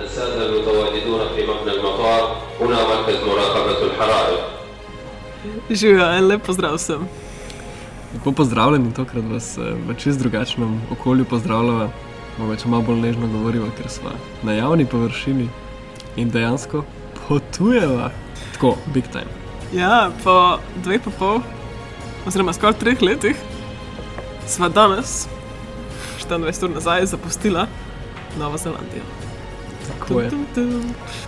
السادة المتواجدون في مبنى المطار هنا مركز مراقبة الحرائق Živijo, en lep pozdrav vsem. Lepo pozdravljeni, tokrat vas eh, v čist drugačnem okolju pozdravljava, mogoče malo bolj nežno govoriva, ker smo na javni površini in dejansko potujeva. Tako, big time. Ja, po dveh pa pol, oziroma skoraj treh letih, sva danes, 24 ur nazaj, zapustila Novo Zelandijo. Tako je.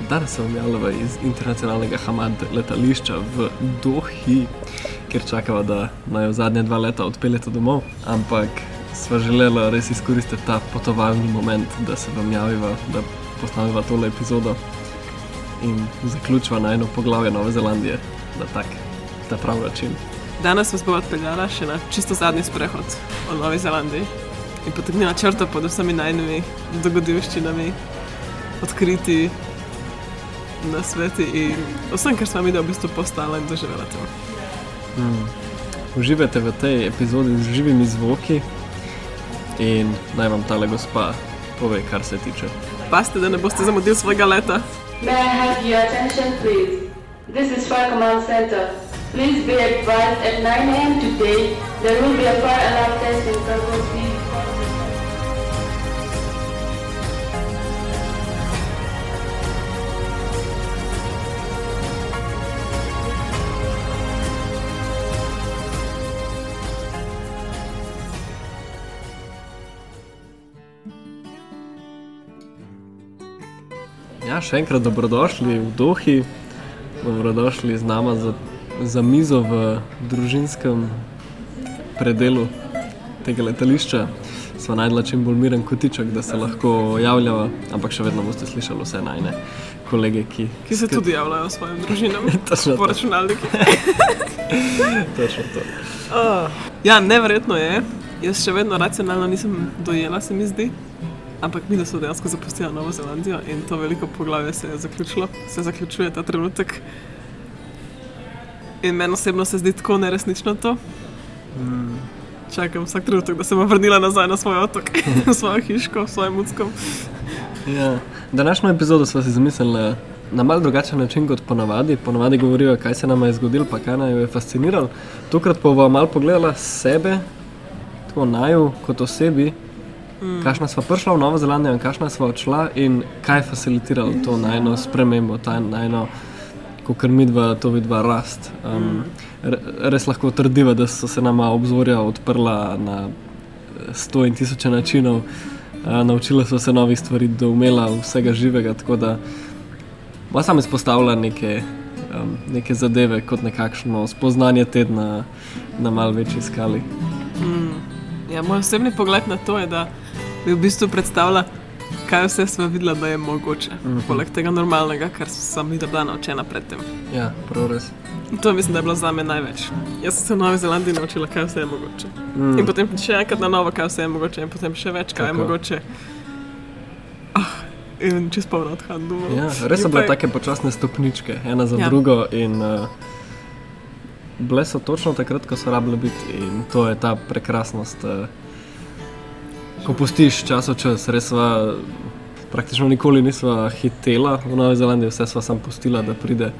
Danes sem javljala iz internacionalnega Hamad letališča v Dohi, kjer čakava, da naj zadnje dva leta odpeljete domov, ampak sva želela res izkoristiti ta potovalni moment, da se vam javiva, da posnaviva tole epizodo in zaključiva na eno poglavje Nove Zelandije na tak, ta prav način. Danes vas bo odpeljala še na čisto zadnji sprehod o Novi Zelandiji in potegnila črto pod vsemi najnovejšimi dogodivščinami, odkriti na sveti in vsem, kar smo mi da v bistvu postala in doživela tam. Mm. Uživajte v tej epizodi z živimi zvoki in naj vam tale gospa pove, kar se tiče. Paste, da ne boste zamudili svojega leta. May I have your attention, please? This is Fire Command Center. Please be advised at 9 a.m. today there will be a fire alarm test in Purple Sea. Še enkrat dobrodošli v Dohi, dobrodošli z nama za, za mizo v družinskem predelu tega letališča. Sva najdla čim bolj miren kotiček, da se lahko javljava, ampak še vedno boste slišali vse najne kolege, ki, Ki se tudi javljajo svojim družinam Točno po to. računalniku. Točno to. Ja, neverjetno je. Jaz še vedno racionalno nisem dojela, se mi zdi. Ampak mi, da so dejansko zapustili Novo Zelandijo in to veliko poglavje se je zaključilo, se zaključuje ta trenutek. In meni osebno se zdi tako neresnično to. Mm. Čakam vsak trenutek, da se bom vrnila nazaj na svoj otok, v svojo hiško, v svojo mucko. Ja. Današnjo epizodo smo si zamislili na mal drugačen način kot ponavadi. Ponavadi govorijo, kaj se nam je zgodilo, pa kaj nas je fasciniralo. Tokrat pa bomo malo pogledali sebe, tako naju kot osebi, mm. kakšna sva prišla v Novo Zelandijo in kakšna sva odšla in kaj je facilitiralo to najno spremembo, ta najno, kot mi dva to vidva rast. Um, re, res lahko trdiva, da so se nama obzorja odprla na sto in tisoče načinov. Uh, naučila so se novih stvari, da umela vsega živega, tako da bo sam izpostavila neke, um, neke zadeve kot nekakšno spoznanje tedna na mal večji skali. Ja, moj osebni pogled na to je, da bi v bistvu predstavljala, kaj vse smo videla, da je mogoče. Mm -hmm. Poleg tega normalnega, kar sem mi bila naučena predtem. Ja, prav res. To mislim, da je bilo za me največ. Jaz sem se v Novi Zelandiji naučila, kaj vse je mogoče. Mm. In potem še enkrat na novo, kaj vse je mogoče, in potem še več, kaj je Tako. mogoče. Ah, in čez pol odhajam domov. Ja, res so bile pa- take počasne stopničke, ena za ja. drugo. In, uh, bile so točno takrat, ko so rabile biti. In to je ta prekrasnost. Uh, ko pustiš čas v čas, res sva praktično nikoli nisva hitela v Novi Zelandiji, vse sva sam pustila, da pride.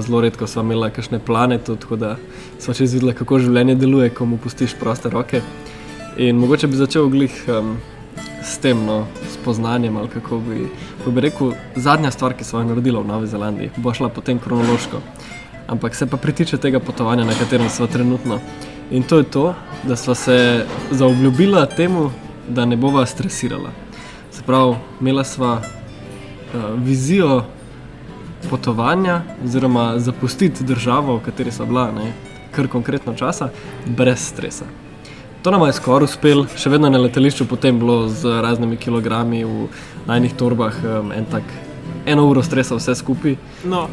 Zelo redko sva imela kakšne plane, tudi, tako da sva čez videla, kako življenje deluje, ko mu pustiš proste roke. In mogoče bi začel glih um, s tem no, spoznanjem, ali kako bi, kako bi rekel, zadnja stvar, ki sem jo naredila v Novi Zelandiji, bo šla potem kronološko. Ampak se pa pritiče tega potovanja, na katerem smo trenutno. In to je to, da smo se zaobljubila temu, da ne bova stresirala. Se pravi, imela sva uh, vizijo potovanja, oziroma zapustiti državo, v kateri so bila, ne, kar konkretno časa, brez stresa. To nam je skoraj uspelo, še vedno na letališču, potem bilo z raznimi kilogrami v najnih torbah, um, en tak, eno uro stresa vse skupaj. No,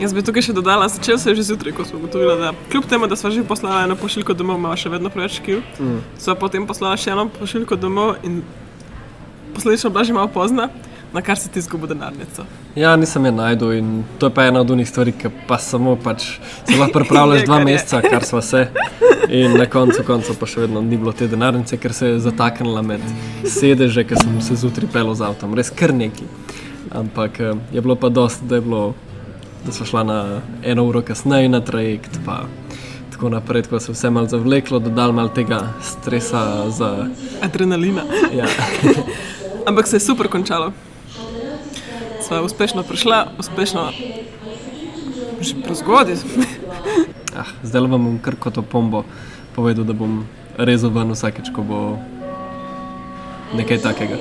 jaz bi tukaj še dodala, začel se je že zjutraj, ko smo ugotovili, da kljub temu, da smo že poslali eno pošiljko domov, imamo še vedno preveč kil. Mm. So potem poslali še eno pošiljko domov in posledično bila že malo pozna, na kar si ti izgubil denarnico. Ja, nisem je najdel in to je pa ena od unih stvari, ki pa samo pač se lahko pripravljaš dva meseca, kar smo se. In na koncu koncev pa še vedno ni bilo te denarnice, ker se je zataknila med sedeže, ker sem se zjutraj pelil z avtom, res kar neki. ampak eh, je bilo pa dosti, da, je bilo, da smo šla na eno uro kasneje na trajekt. Pa, Tako naprej, ko se je vse malo zavleklo, dodal malo tega stresa za. Adrenalina. Ja. Ampak se je super končalo. Sva uspešno prišla, uspešno že prezgodaj. Ah, zdaj vam bom kar kot opombo povedal, da bom rezal ven vsakeč, ko bo nekaj takega.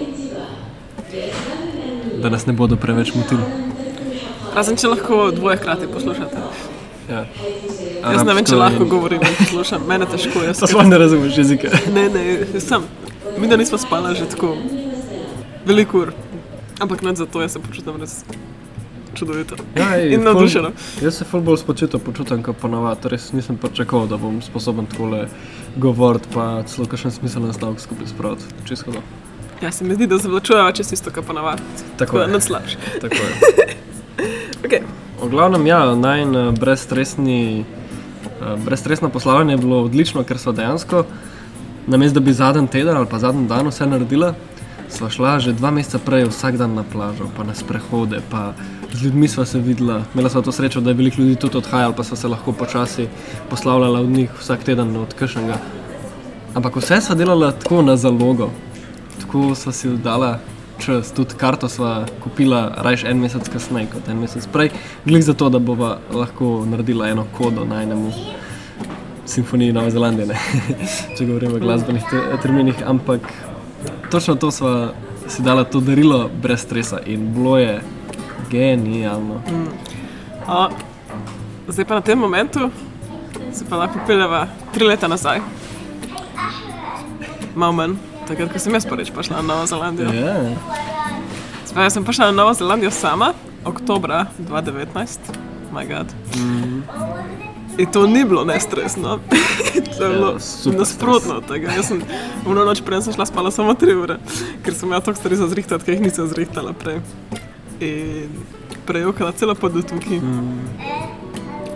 Da nas ne bodo preveč motili. Razen če lahko dvoje hkrati poslušate. Ja. Jaz ne vem, če Arabsko lahko in- govorim in poslušam, mene težko je. Sploh ne razumeš jezika. Ne, ne, sam. Mi da nismo spali že tako veliko ur. Ampak ne zato, jaz se počutim res čudovito. Ja, ej, In ful- navdušeno. Jaz se ful bolj spočito počutim, kot ponavadi. Res nisem pričakoval, da bom sposoben takole govoriti, pa celo kakšen smiselni stavek skupaj spraviti. Čisto. Ja, se mi zdi, da zavlačujejo čez isto, kar ponavadi. Tako da je. Tako je. Okay. V glavnem, ja, najn eh, brezstresni, eh, brezstresno poslovanje je bilo odlično, ker so dejansko, namesto da bi zadnji teden ali pa zadnji dan vse naredila, sva šla že dva meseca prej vsak dan na plažo, pa na sprehode, pa z ljudmi sva se videla. Imela sva to srečo, da je veliko ljudi tudi odhajalo, pa sva se lahko počasi poslavljala od njih vsak teden od kršnega. Ampak vse sva delala tako na zalogo, tako sva si dala čas, tudi karto sva kupila rajš en mesec kasneje kot en mesec prej, glih zato, da bova lahko naredila eno kodo na enemu simfoniji Nove Zelandije, ne? če govorimo o glasbenih te, terminih, ampak točno to sva si dala to darilo brez stresa in bilo je genialno. O, zdaj pa na tem momentu se pa lahko peljeva tri leta nazaj. Malo manj, takrat, ko sem jaz prvič prišla na Novo Zelandijo. Ja, Zdaj, jaz sem prišla na Novo Zelandijo sama, oktobra 2019, moj bog. In to ni bilo nestresno, to je bilo Ja, super nasprotno od tega. Jaz sem v noč prej šla spala samo tri ure, ker sem imela toliko stvari za zrihtati, ki jih nisem zrihtala prej. In prejokala celo pot do tukaj.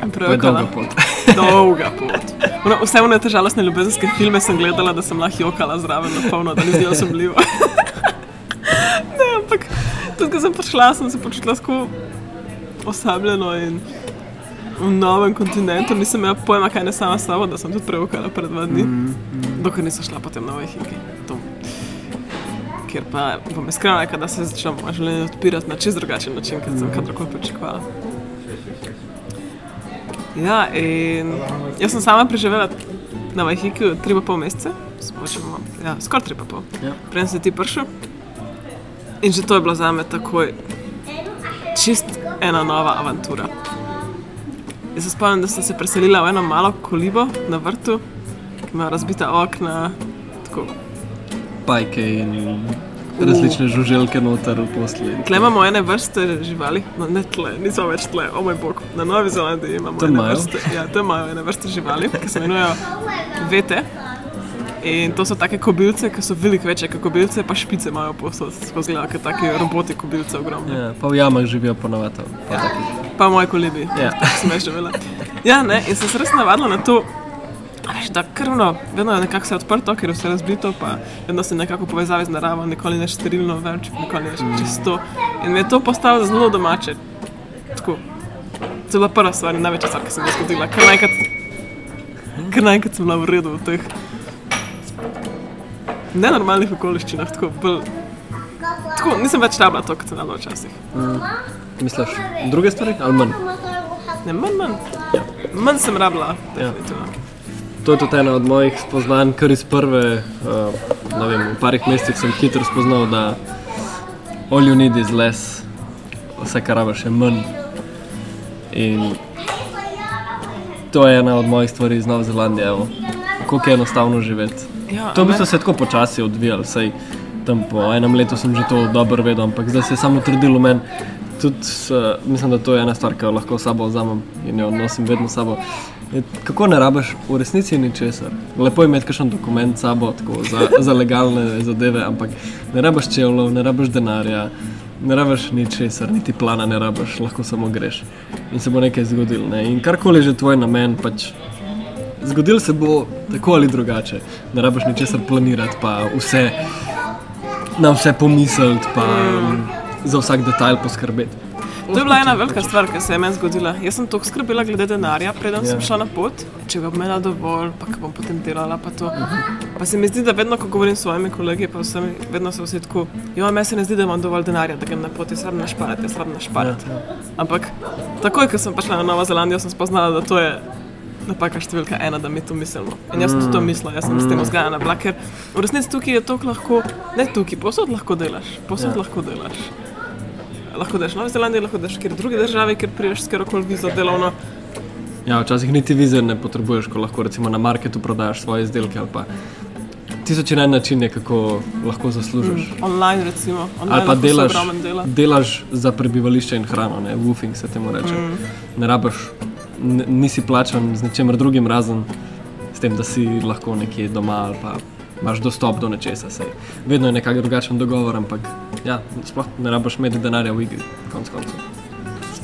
Je prejokala. dolga pot. Dolga pot. Ono, vse one te žalostne ljubezenske filme sem gledala, da sem lahko jokala zraven na polno, da ni zdelo sumljivo. ne, ampak tudi ko sem prišla, sem se počutila tako osabljeno in v novem kontinentu. Nisem imela pojma, kaj ne sama s sabo, da sem tudi prejokala pred dva dni, dokler nisem šla potem na Vajhiki. Ker pa bom iskrena, rekla, da se začne moje življenje odpirati na čist drugačen način, kot sem kadarkoli pričakovala. Ja, in jaz sem sama preživela na Vajhiki tri pa pol mesece, spočemo, ja, skoraj tri pa pol. Ja. Prej sem ti prišel. In že to je bilo za me takoj čist ena nova avantura. Jaz se spomnim, da sem se preselila v eno malo kolibo na vrtu, ki ima razbita okna, tako Pajke in različne žuželke noter v posli. Tle imamo ene vrste živali, no ne tle, niso več tle, o moj bog. Na Novi Zelandiji imamo Tam ene vrste, ja, tam imajo ene vrste živali, ki se imenujejo vete. In to so take kobilce, ki so veliko večje kot kobilce, pa špice imajo posod, skozi gleda, kot taki roboti kobilce ogromne. Ja, pa v jamah živijo ponovadi. Pa takih. Pa moji kolibi, Ja. sem jaz živela. Ja, ne, in sem se res navadila na to, veš, da krvno, vedno je nekako se odprto, ker je vse razbito, pa vedno si nekako v povezavi z naravo, nikoli ne sterilno več, nikoli ne čisto. In mi je to postalo zelo domače. Tako. To je bila prva stvar in največja stvar, ki se mi je zgodila. Ker naenkrat, ker naenkrat sem bila v redu v teh nenormalnih okoliščinah, tako bolj. Tako, nisem več rabila to, kot sem rabila včasih. Misliš, druge stvari ali manj? Ne, manj, manj. Manj sem rabila, Ja. To je tudi ena od mojih spoznanj, kar iz prve, uh, ne vem, v parih mesecih sem hitro spoznal, da all you need is less, vse kar rabiš je manj. In to je ena od mojih stvari iz Nove Zelandije, evo. kako je enostavno živeti. Ja, To v bistvu se je tako počasi odvijalo, sej tam po enem letu sem že to dobro vedel, ampak zdaj se je samo utrdilo meni. Tudi, uh, mislim, da to je ena stvar, ki jo lahko sabo vzamem in jo nosim vedno sabo. Je, kako ne rabiš v resnici ničesar? Lepo je imeti kakšen dokument s sabo tako, za, za legalne zadeve, ampak ne rabiš čevljev, ne rabiš denarja, ne rabiš ničesar, niti plana ne rabiš, lahko samo greš in se bo nekaj zgodilo. Ne? In karkoli že tvoj namen, pač Zgodil se bo tako ali drugače. Ne rabiš ničesar planirati, pa vse na vse pomisliti, pa za vsak detajl poskrbeti. To je bila ena velika stvar, ki se je meni zgodila. Jaz sem toliko skrbela glede denarja, preden Ja. sem šla na pot, če ga bom imela dovolj, pa kaj bom potem delala. Pa, to. pa se mi zdi, da vedno, ko govorim s svojimi kolegi, pa vsemi, vedno so vsi tako, jo, meni se ne zdi, da imam dovolj denarja, da grem na pot, jaz rabim našparati, jaz rabim našparati. Ampak takoj, ko sem prišla na Novo Zelandijo, sem spoznala, da to je napaka številka ena, da mi to mislimo. In jaz sem tudi to mislila, jaz sem s tem vzgajana bila, ker v resnici tukaj je to lahko, ne tukaj, posod lahko delaš, posod Ja. lahko delaš. Lahko daš Novi Zelandiji, lahko daš kjer druge države, kjer priješ s kjerkoli vizo delovno. Ja, včasih niti vize ne potrebuješ, ko lahko recimo na marketu prodajaš svoje izdelke ali pa tisoč in en način je, kako lahko zaslužiš. Online, recimo, online Ali pa delaš, dela. delaš za prebivališče in hrano, ne? woofing se temu reče. Mm. Ne rabiš, nisi plačan z ničemer drugim, razen s tem, da si lahko nekje doma ali pa imaš dostop do nečesa. Sej. Vedno je nekako drugačen dogovor, ampak ja, sploh ne rabiš imeti denarja v igri, konc koncev.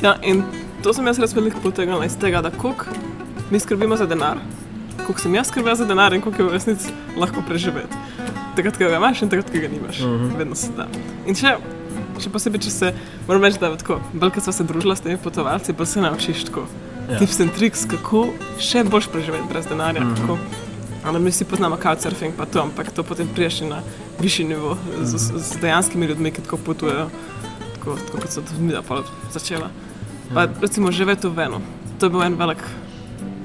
Ja, in to sem jaz res veliko potegnila iz tega, da koliko mi skrbimo za denar, koliko sem jaz skrbela za denar in koliko je v resnici lahko preživeti. Takrat, ko ga imaš in takrat, ko ga nimaš. Uh -huh. Vedno se da. In še, še posebej, če se, moram reči, da tako, bolj kot smo se družila s temi potovalci, pa se naučiš tako. Ja. Tips in triks, kako še boljš preživeti brez denarja. Uh -huh. Ali mi vsi poznamo couchsurfing, pa to, ampak to potem priješ na višji nivo z, z, z dejanskimi ljudmi, ki tako potujejo, tako, tako kot so tudi mi da pol začela. Pa recimo živeti v Venu, to je bil en velik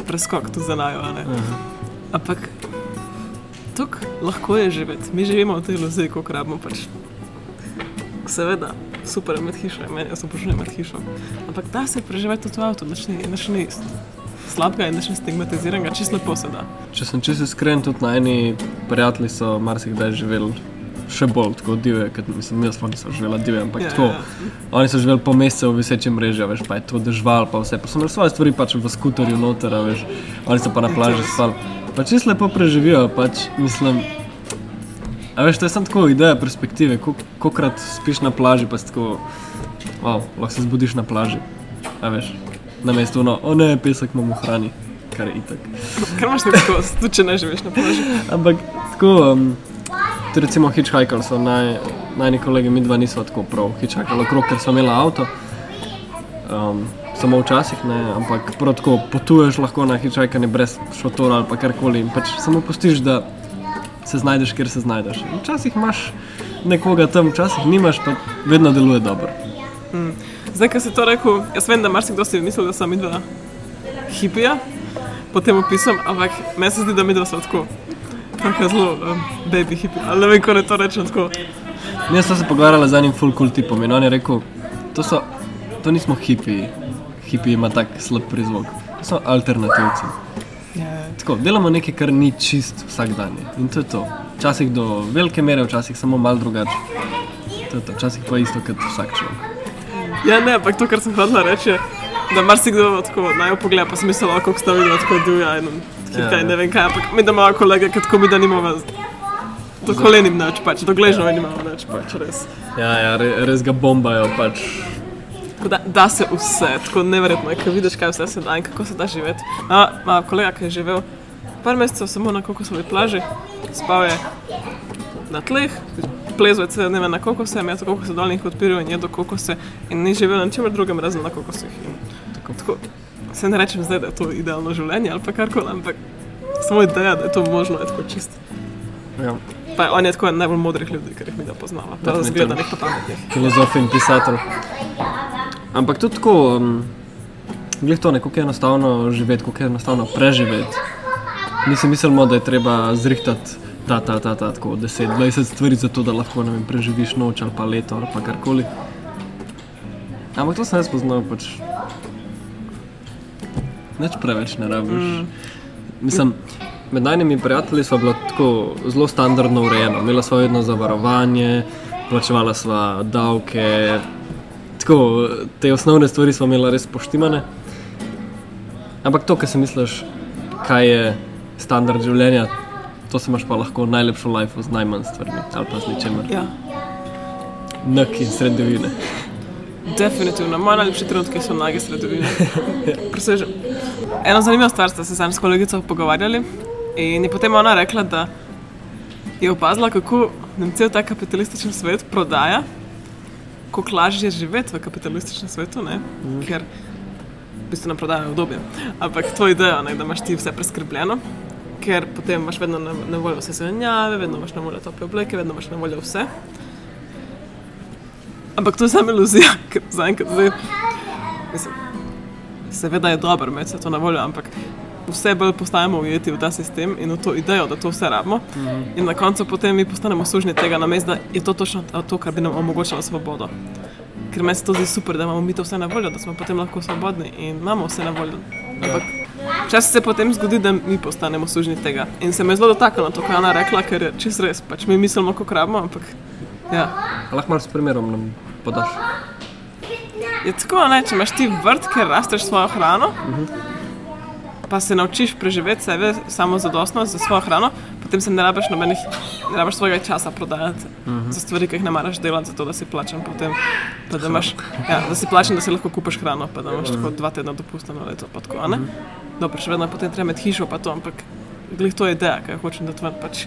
preskok tudi za najo, a ne. Ampak tukaj lahko je živeti, mi živimo v tej iluziji, kot rabimo pač. Seveda, super je med hišo, meni jaz obožujem med hišo. Ampak da se preživeti tudi v avtu, nič ni, ni slabega in nič ni stigmatiziranega, čisto lepo se da. Če sem čisto iskren, tudi najni prijatelji so marsikdaj živeli še bolj tako divje, kot mislim, jaz sploh nisem živela divje, ampak Ja, tako. ja, Oni so živeli po mesecu v visečem mrežju, veš, pa je to dežval, pa vse. Pa so imeli svoje stvari pač v skuterju noter, veš, oni so pa na plaži spali. Pa čisto lepo preživijo, pač mislim. A veš, to je samo tako ideja perspektive, koliko krat spiš na plaži, pa si tako, wow, lahko se zbudiš na plaži. A veš, na mestu, no, o ne, pesek imamo v hrani, kar je itak. Ker imaš tako, tudi če ne živiš na plaži. Ampak tako, um, tudi recimo hitchhiker so naj, najni kolegi, mi dva nismo tako prav hitchhiker okrog, ker smo imeli avto. Um, samo včasih ne, ampak prav tako potuješ lahko na hitchhikerni brez šotora ali pa karkoli in pač samo pustiš, da se znajdeš, kjer se znajdeš. Včasih imaš nekoga tam, včasih nimaš, pa vedno deluje dobro. Zdaj, ko si to rekel, jaz vem, da marsikdo si misli, da sem midva hipija po tem opisom, ampak meni se zdi, da midva smo tako. Tako zelo um, baby hipi, ali ne vem, kako naj to rečem tako. Mi smo se pogovarjali z enim full cool tipom in on je rekel, to, so, to nismo hipiji, hipiji ima tak slab prizvok, to so alternativci. Ja, Tako, delamo nekaj, kar ni čist vsak dan. In to je to. Včasih do velike mere, včasih samo malo drugače. To je to. Včasih pa isto kot vsak človek. Ja ne, ampak to, kar sem hodila reči, da marsikdo tako naj pogleda, pa sem mislila, kako sta videla tako divja in hita Ja, in ne vem kaj, ampak mi da imamo kolege, ki tako mi da nimamo. Do kolenim neč, pač, do gležnjov nimamo neč, pač res. Ja, ja re, res ga bombajo. Pač. Da, da se vse, tako neverjetno je, ko vidiš, kaj vse se da in kako se da živeti. Ma, ma kolega, ki je živel par mesecev samo na kokosovi plaži, spal je na tleh, plezel je cele dneve na kokose, imel je kokose dolnih odpirov in jedel kokose in ni živel na čemer drugem razen na kokosih. In Tako, tako, se ne rečem zdaj, da je to idealno življenje ali pa karkoli, ampak samo ideja, da je to možno, je tako čisto. Ja. Pa on je tako en najbolj modrih ljudi, ker jih mi da poznava. Pa Definitivno. zgleda nekaj pametnih. Filozof in pisatelj. Ampak tudi tako, um, glej to, kako je enostavno živeti, kako je enostavno preživeti. Mi si mislimo, da je treba zrihtati ta, ta, ta, ta, tako 10-20 stvari za to, da lahko vem, preživiš noč ali pa leto ali pa karkoli. Ampak to sem jaz poznal, pač. Nič preveč ne rabiš. Mm. Mislim, med najnimi prijatelji smo bila tako zelo standardno urejena. Imela sva vedno zavarovanje, plačevala sva davke. Tako, te osnovne stvari smo imeli res poštimane. Ampak to, kar si misliš, kaj je standard življenja, to se imaš pa lahko najlepšo life z najmanj stvarmi ali pa z ničemer. Ja. Nek in sredovine. Definitivno, moji najljubši trenutki so nagi sredovine. Presežem. Eno zanimivo stvar ste se sam s kolegico pogovarjali in je potem ona rekla, da je opazila, kako nam cel ta kapitalističen svet prodaja koliko lažje je živeti v kapitalističnem svetu, ne? ker v bistvu nam prodajajo obdobje. Ampak to idejo, ne, da imaš ti vse preskrbljeno, ker potem imaš vedno na, na voljo vse zelenjave, vedno imaš na voljo tople obleke, vedno imaš na voljo vse. Ampak to je samo iluzija, ker zaenkrat zdaj. Mislim, seveda je dobro imeti vse to na voljo, ampak vse bolj postajamo ujeti v ta sistem in v to idejo, da to vse rabimo. Mm -hmm. In na koncu potem mi postanemo sužni tega, namesto da je to točno to, kar bi nam omogočalo svobodo. Ker meni se to zdi super, da imamo mi to vse na voljo, da smo potem lahko svobodni in imamo vse na voljo. Ampak včasih se potem zgodi, da mi postanemo sužni tega. In se me je zelo dotaknilo to, kar je ona rekla, ker čist res. Pač mi mislimo, kako rabimo, ampak ja. Lahko malo s primerom nam podaš. Je tako, ne, če imaš ti vrt, ker rasteš svojo hrano, uh -huh. pa se naučiš preživeti sebe samo zadostno za svojo hrano, potem se ne rabiš nobenih, ne rabiš svojega časa prodajati uh -huh. za stvari, ki jih ne maraš delati, zato da si plačen potem. Pa da, imaš, ja, da si plačen, da si lahko kupiš hrano, pa da imaš uh -huh. tako dva tedna dopusta na leto. Pa tako, uh -huh. Dobro, še vedno potem treba imeti hišo, pa to, ampak glih to je ideja, kaj hočem, da to pač.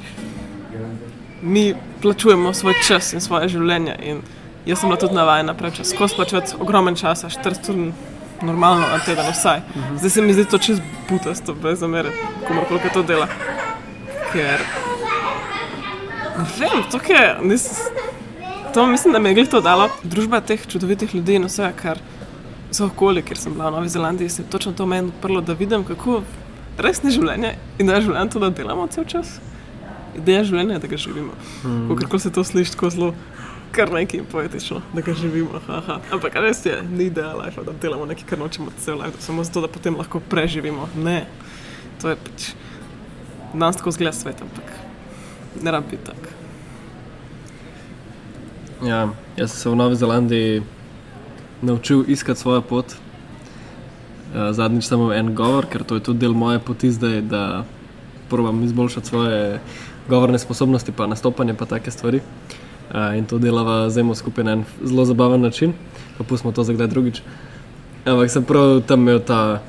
Mi plačujemo svoj čas in svoje življenje. In jaz sem bila tudi navajena preveč, skozi plačati ogromen čas, 40 ur, normalno, na teden vsaj. Zdaj se mi zdi to čez butasto, brez zamere, komorkoli to dela. Ker. Ne vem, to je. Nis, to mislim, da mi je glih to dalo. Družba teh čudovitih ljudi in vse, kar so okoli, ker sem bila v Novi Zelandiji, se je točno to meni odprlo, da vidim, kako res ni življenje in da je življenje to, da delamo cel čas. Ideja življenja je, da ga živimo. Mm. Ker se to sliši tako zelo kar nekaj poetično, da ga živimo. Aha. Ampak res je, ni ideja life, da delamo nekaj, kar nočemo cel life, samo zato, da potem lahko preživimo. Ne, to je pač danes tako zgled svet, ampak ne rabi biti tak. Ja, jaz sem se v Novi Zelandiji naučil iskati svojo pot. Zadnjič sem imel en govor, ker to je tudi del moje poti zdaj, da probujem izboljšati svoje govorne sposobnosti, pa nastopanje, pa take stvari. Uh, in to delava zdaj skupaj na en zelo zabaven način, pa pustimo to za kdaj drugič. Ampak sem prav tam imel ta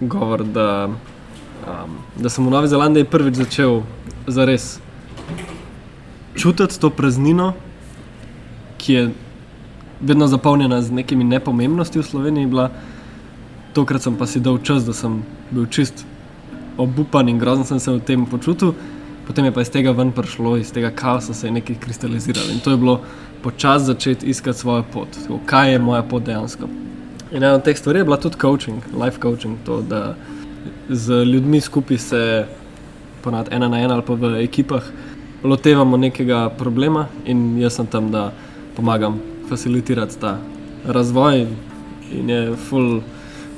govor, da, um, da sem v Novi Zelandiji prvič začel zares čutiti to praznino, ki je vedno zapolnjena z nekimi nepomembnostmi v Sloveniji. Bila. Tokrat sem pa si dal čas, da sem bil čist obupan in grozen sem se v tem počutil potem je pa iz tega ven prišlo, iz tega kaosa se je nekaj kristaliziralo. In to je bilo počasi začeti iskati svojo pot, tako, kaj je moja pot dejansko. In ena od teh stvari je bila tudi coaching, life coaching, to, da z ljudmi skupaj se, ponad ena na ena ali pa v ekipah, lotevamo nekega problema in jaz sem tam, da pomagam facilitirati ta razvoj. In je ful,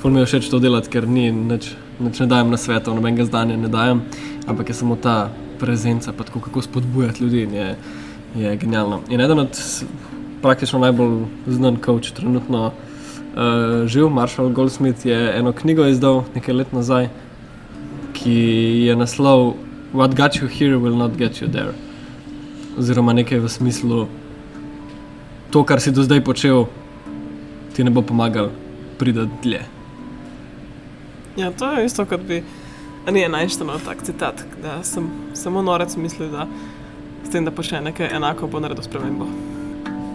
ful mi je všeč to delati, ker ni nič, nič ne dajem na svet, nobenega zdanja ne dajem, ampak je samo ta prezenca, tako, kako spodbujati ljudi, je, je genialno. In eden od praktično najbolj znan coach trenutno uh, živ, Marshall Goldsmith, je eno knjigo izdal nekaj let nazaj, ki je naslov What got you here will not get you there. Oziroma nekaj v smislu, to, kar si do zdaj počel, ti ne bo pomagal priti dlje. Ja, to je isto, kot bi. Ni enajštano tak citat, da sem samo norec mislil, da s tem, da počne nekaj enako, bo naredil spremembo.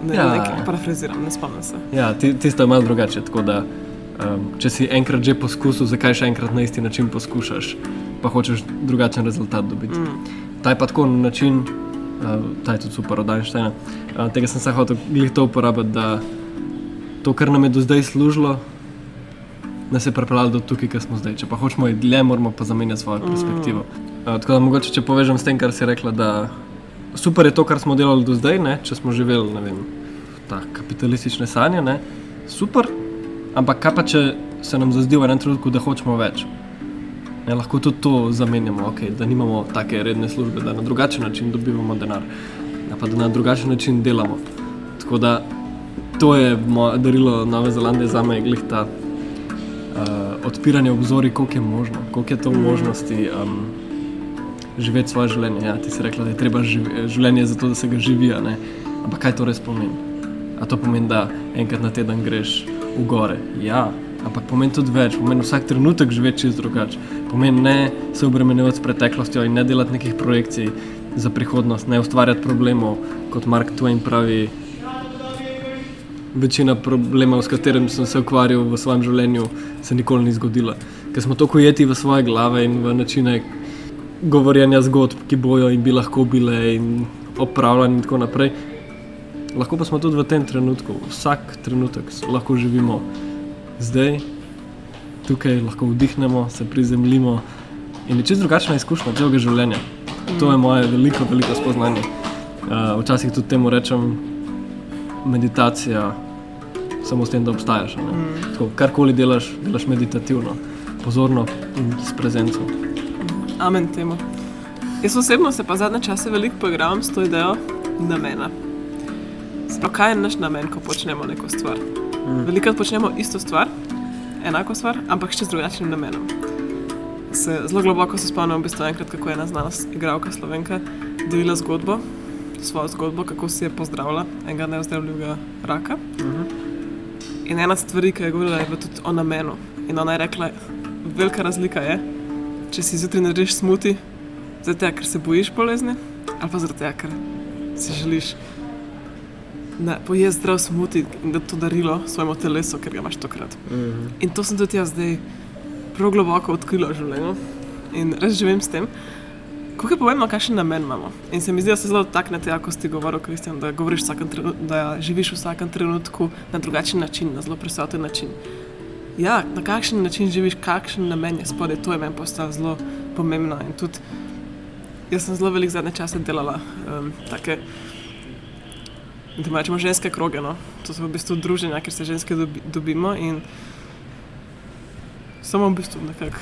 Ne, ja. nekaj parafraziram, ne spomnim se. Ja, tisto je malo drugače. Da, um, če si enkrat že poskusil, zakaj še enkrat na isti način poskušaš, pa hočeš drugačen rezultat dobiti. Mm. Ta je pa tako način, uh, ta je tudi super od Einsteina. Uh, tega sem se hotel glih to uporabiti, da to, kar nam je do zdaj služilo, nas je pripeljalo do tukaj, kjer smo zdaj. Če pa hočemo iti dlje, moramo pa zamenjati svojo mm. perspektivo. Uh, tako da mogoče, če povežem s tem, kar si rekla, da super je to, kar smo delali do zdaj, ne? če smo živeli vem, ta kapitalistične sanje, ne? super, ampak kaj pa če se nam zazdi v enem trenutku, da hočemo več. Ne, lahko tudi to zamenjamo, okay, da nimamo take redne službe, da na drugačen način dobivamo denar, pa da na drugačen način delamo. Tako da to je moje darilo Nove Zelandije za me, glih ta uh, odpiranje obzori, koliko je možno, koliko je to možnosti um, živeti svoje življenje. Ja, ti si rekla, da je treba živ življenje zato, da se ga živi. Ampak kaj to res pomeni? A to pomeni, da enkrat na teden greš v gore? Ja. Ampak pomeni tudi več, pomeni vsak trenutek živeti čez drugače. Pomeni ne se obremenjevati s preteklostjo in ne delati nekih projekcij za prihodnost, ne ustvarjati problemov, kot Mark Twain pravi. večina problemov, s katerimi sem se ukvarjal v svojem življenju, se nikoli ni zgodila. Ker smo tako ujeti v svoje glave in v načine govorjenja zgodb, ki bojo in bi lahko bile in opravljene in tako naprej. Lahko pa smo tudi v tem trenutku, vsak trenutek lahko živimo zdaj, tukaj lahko vdihnemo, se prizemljimo in je čisto drugačna izkušnja celega življenja. To je moje veliko, veliko spoznanje. Uh, včasih tudi temu rečem meditacija, samo s tem, da obstajaš. ne. Tako, karkoli delaš, delaš meditativno, pozorno in s prezenco. Amen temu. Jaz osebno se pa zadnje čase veliko poigravam s to idejo namena. Sploh kaj je naš namen, ko počnemo neko stvar? Mm. Velikokrat počnemo isto stvar, enako stvar, ampak še z drugačnim namenom. Se, zelo globoko se spomnim, v bistvu enkrat, kako je ena znana igralka Slovenka delila zgodbo, svojo zgodbo, kako si je pozdravila enega neozdravljivega raka. In ena stvar, ki je govorila, je bila tudi o namenu. In ona je rekla, velika razlika je, če si zjutraj narediš smuti, zato ker se bojiš bolezni, ali pa zato ker si želiš ne, pojesti zdrav smuti in da to darilo svojemu telesu, ker ga imaš tokrat. In to sem tudi jaz zdaj prav globoko odkrila v življenju in res živim s tem. Kako je pomembno, kakšen namen imamo. In se mi zdi, da se zelo dotakne tega, ko si govoril, Kristjan, da, vsakem da živiš v vsakem trenutku na drugačen način, na zelo prisoten način. Ja, na kakšen način živiš, kakšen namen je spodaj, to je meni postalo zelo pomembno. In tudi jaz sem zelo velik zadnje čase delala um, take. Da rečemo ženske kroge, no? to so v bistvu druženja, kjer se ženske dobi, dobimo in samo v bistvu nekako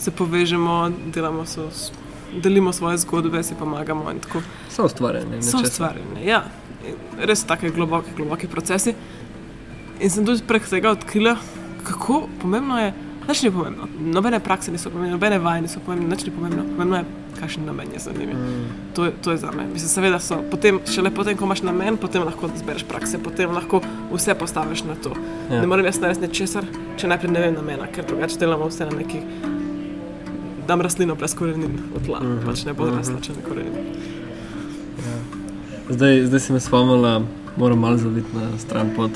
se povežemo, delamo so, delimo svoje zgodbe, si pomagamo. So ustvarjene. So ustvarjene, ja. In res tako globoki, globoki procesi. In sem tudi prek tega odkrila, kako pomembno je. Nič ni pomembno, nobene prakse niso pomembne, nobene vaje niso pomembne, nič ni pomembno. Pomembno je, kakšen namen je za njimi. Mm. To, je- to je za me. Mislim, seveda so. Potem, šele potem, ko imaš namen, potem lahko zbereš prakse, potem lahko vse postaviš na to. Ja. Ja. Ne morem jaz narediti ničesar, če najprej ne vem namena, ker drugače delamo vse na neki. Dam rastlino brez korenin v tla, mm -hmm. pač ne bo rasla, če ne korenin. Zdaj, zdaj si me spomnila, moram malo zaviti na stran pot.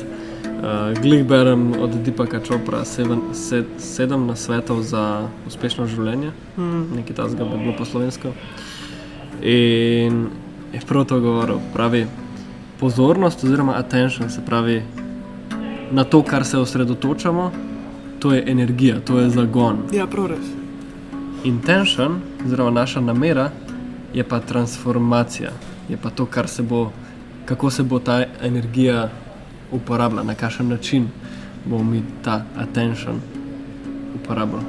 Uh, Glih berem od Dipaka Čopra sedem, sed, sedem nasvetov za uspešno življenje, mm. nekaj tasga bi bilo po slovensko. In je prav to govoril, pravi pozornost oziroma attention, se pravi na to, kar se osredotočamo, to je energija, to je zagon. Ja, prav res. Intention, oziroma naša namera, je pa transformacija, je pa to, kar se bo, kako se bo ta energija uporabljala, na kakšen način bomo mi ta attention uporabljali,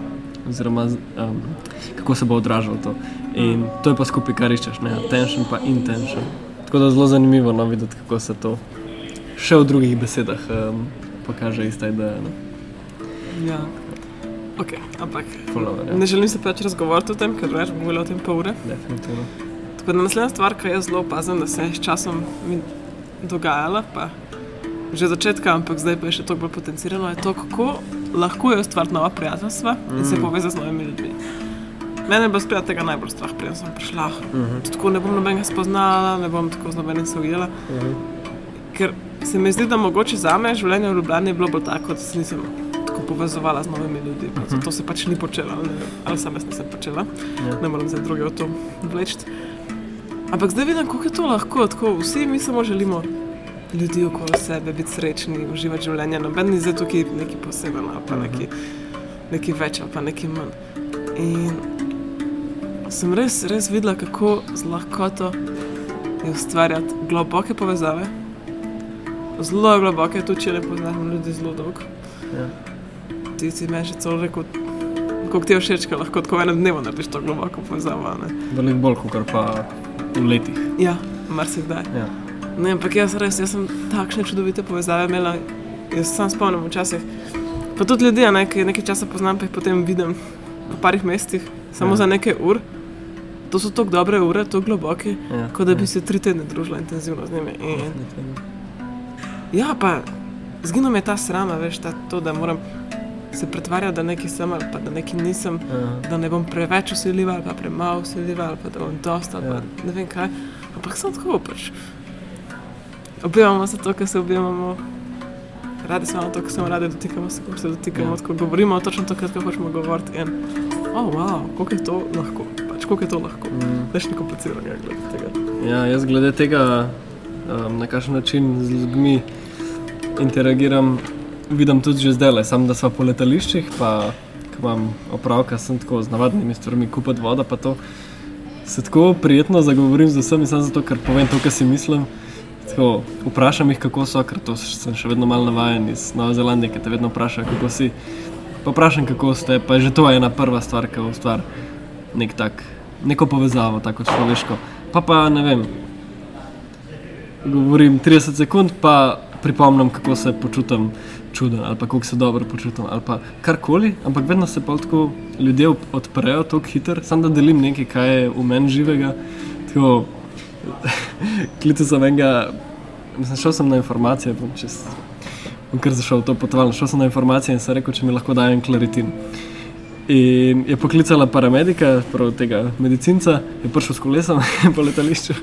oziroma um, kako se bo odražalo to. In to je pa skupaj, kar iščeš, ne attention, pa intention. Tako da je zelo zanimivo no, videti, kako se to še v drugih besedah um, pokaže ista ideja. No. Ja. Ok, ampak Follower, ja. ne želim se preveč razgovarjati o tem, ker več bo govorila o tem pol ure. Definitivno. Tako da naslednja stvar, ki jaz zelo opazim, da se je s časom dogajala, pa že začetka, ampak zdaj pa je še toliko bolj potencirano, je to, kako lahko je ustvariti nova prijateljstva in se povezati z novimi ljudmi. Mene je bilo spet tega najbolj strah, preden sem prišla. Uh -huh. Tako ne bom nobenega spoznala, ne bom tako z nobenim se ujela. Uh -huh. Ker se mi zdi, da mogoče za me življenje v Ljubljani je bilo bolj tako, da se nisem tako povezovala z novimi ljudmi. Uh -huh. To se pač ni počelo, ali, ne ali sam jaz nisem počela. Ja. Ne morem zdaj druge v to vleči. Ampak zdaj vidim, kako je to lahko. Tako, vsi mi samo želimo ljudi okoli sebe, biti srečni, uživati življenje. Noben ni zdaj tukaj neki poseben ali pa neki, neki več ali pa neki manj. In sem res, res videla, kako z lahkoto je ustvarjati globoke povezave. Zelo globoke, tudi če ne poznam ljudi zelo dolgo. Ja. Ti si meni že celo rekel, kako ti je všeč, lahko tako v enem dnevu narediš to globoko povezavo. Veliko bolj, kot pa v letih. Ja, marsikdaj. Ja. Ne, ampak jaz res, jaz sem takšne čudovite povezave imela, jaz se sam spomnim včasih. Pa tudi ljudi, ne, ki nekaj časa poznam, pa jih potem vidim po parih mestih, samo Ja. ja. za nekaj ur. To so tako dobre ure, tako globoke, Ja, kot da bi ja. se tri tedne družila intenzivno z njimi. In, ja, pa zginil mi je ta srama, veš, ta, to, da moram se pretvarjati, da nekaj sem ali pa da nekaj nisem, Ja. da ne bom preveč usiljiva ali pa premalo usiljiva ali pa da bom dosta ali Ja. pa ne vem kaj. Ampak sem tako pač. Objemamo se to, kar se objemamo, radi smo to, ko se radi dotikamo, se ko se dotikamo, Ja. ja. ko govorimo točno to, kar hočemo govoriti. In, oh, wow, koliko je to lahko, pač koliko je to lahko. Mm. Veš, neko kompliciranje glede tega. Ja, jaz glede tega, um, na kakšen način z ljudmi interagiram, vidim tudi že zdaj, samo da smo po letališčih, pa ko imam opravka, sem tako z navadnimi stvarmi, kupiti vodo, pa to se tako prijetno zagovorim z vsemi, samo zato, ker povem to, kar si mislim. Tako, vprašam jih, kako so, ker to sem še vedno malo navaden iz Nove Zelandije, ki te vedno vprašajo, kako si. Pa vprašam, kako ste, pa je že to ena prva stvar, ki ustvari nek tak, neko povezavo, tako človeško. Pa pa ne vem, govorim 30 sekund, pa pripomnim, kako se počutim čuden ali kako se dobro počutim ali karkoli, ampak vedno se pa tako ljudje odprejo tako hitro, samo da delim nekaj, kaj je v meni živega. Tako, klical sem enega, mislim, šel sem na informacije, bom čez. Bom kar zašel v to potovalno. Šel sem na informacije in sem rekel, če mi lahko dajo en klaritin. In je poklicala paramedika, prav tega medicinca, je prišel s kolesom po letališču.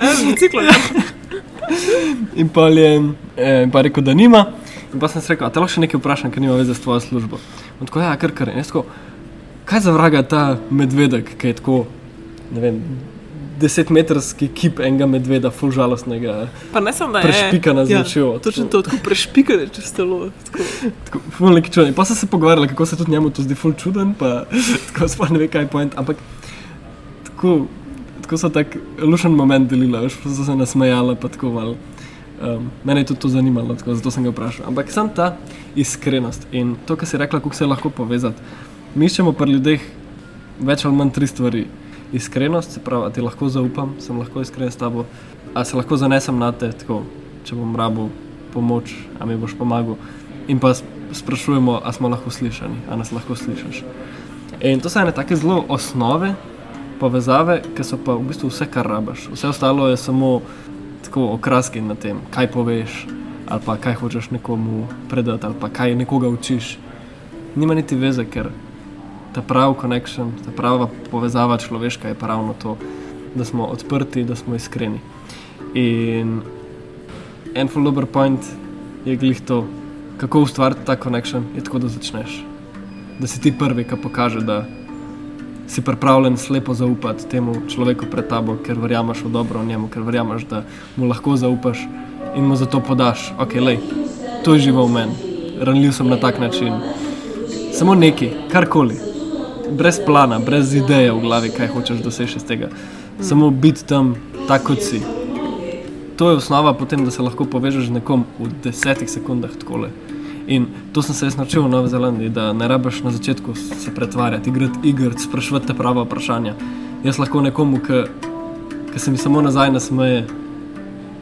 E, biciklo, ja. In pa je eh, in pa rekel, da nima. In pa sem si rekel, a te lahko še nekaj vprašam, ker nima veze s tvojo službo. On tako, ja, kar kar. In jaz tako, kaj za vraga ta medvedek, ki je tako, ne vem, desetmetrski kip enega medveda, full žalostnega, Pa ne samo da je. prešpikana z ja, lučjo. Točno to, tako prešpikane čez telo. Tako. Tako, ful neki čuden. Pa so se pogovarjali, kako se tudi njemu to zdi ful čuden, pa tako sploh ne ve, kaj je point. Ampak tako, tako so tak lušen moment delila, veš, pa so se nasmejala, pa tako malo. Um, mene je tudi to zanimalo, tako, zato sem ga vprašal. Ampak sem ta iskrenost in to, kar si rekla, kako se lahko povezati. Mi iščemo pri ljudeh več ali manj tri stvari. Iskrenost, se pravi, ti lahko zaupam, sem lahko iskren s tabo, a se lahko zanesem na te, tako, če bom rabil pomoč, a mi boš pomagal. In pa sprašujemo, a smo lahko slišani, a nas lahko slišiš. In to so ene take zelo osnove, povezave, ki so pa v bistvu vse, kar rabaš. Vse ostalo je samo tako okraski na tem, kaj poveš, ali pa kaj hočeš nekomu predati, ali pa kaj nekoga učiš. Nima niti veze, ker ta pravi connection, ta prava povezava človeška je pa ravno to, da smo odprti, da smo iskreni. In en full dober point je glih to, kako ustvariti ta connection, je tako, da začneš. Da si ti prvi, ki pokaže, da si pripravljen slepo zaupati temu človeku pred tabo, ker verjameš v dobro v njemu, ker verjameš, da mu lahko zaupaš in mu zato podaš, ok, lej, to je živo v meni, ranljiv sem na tak način. Samo nekaj, karkoli, brez plana, brez ideje v glavi, kaj hočeš doseči iz tega. Samo biti tam, tako kot si. To je osnova potem, da se lahko povežeš z nekom v desetih sekundah takole. In to sem se jaz naučil v Novi Zelandiji, da ne rabiš na začetku se pretvarjati, igrati igr, sprašovati prava vprašanja. Jaz lahko nekomu, ki se mi samo nazaj nasmeje,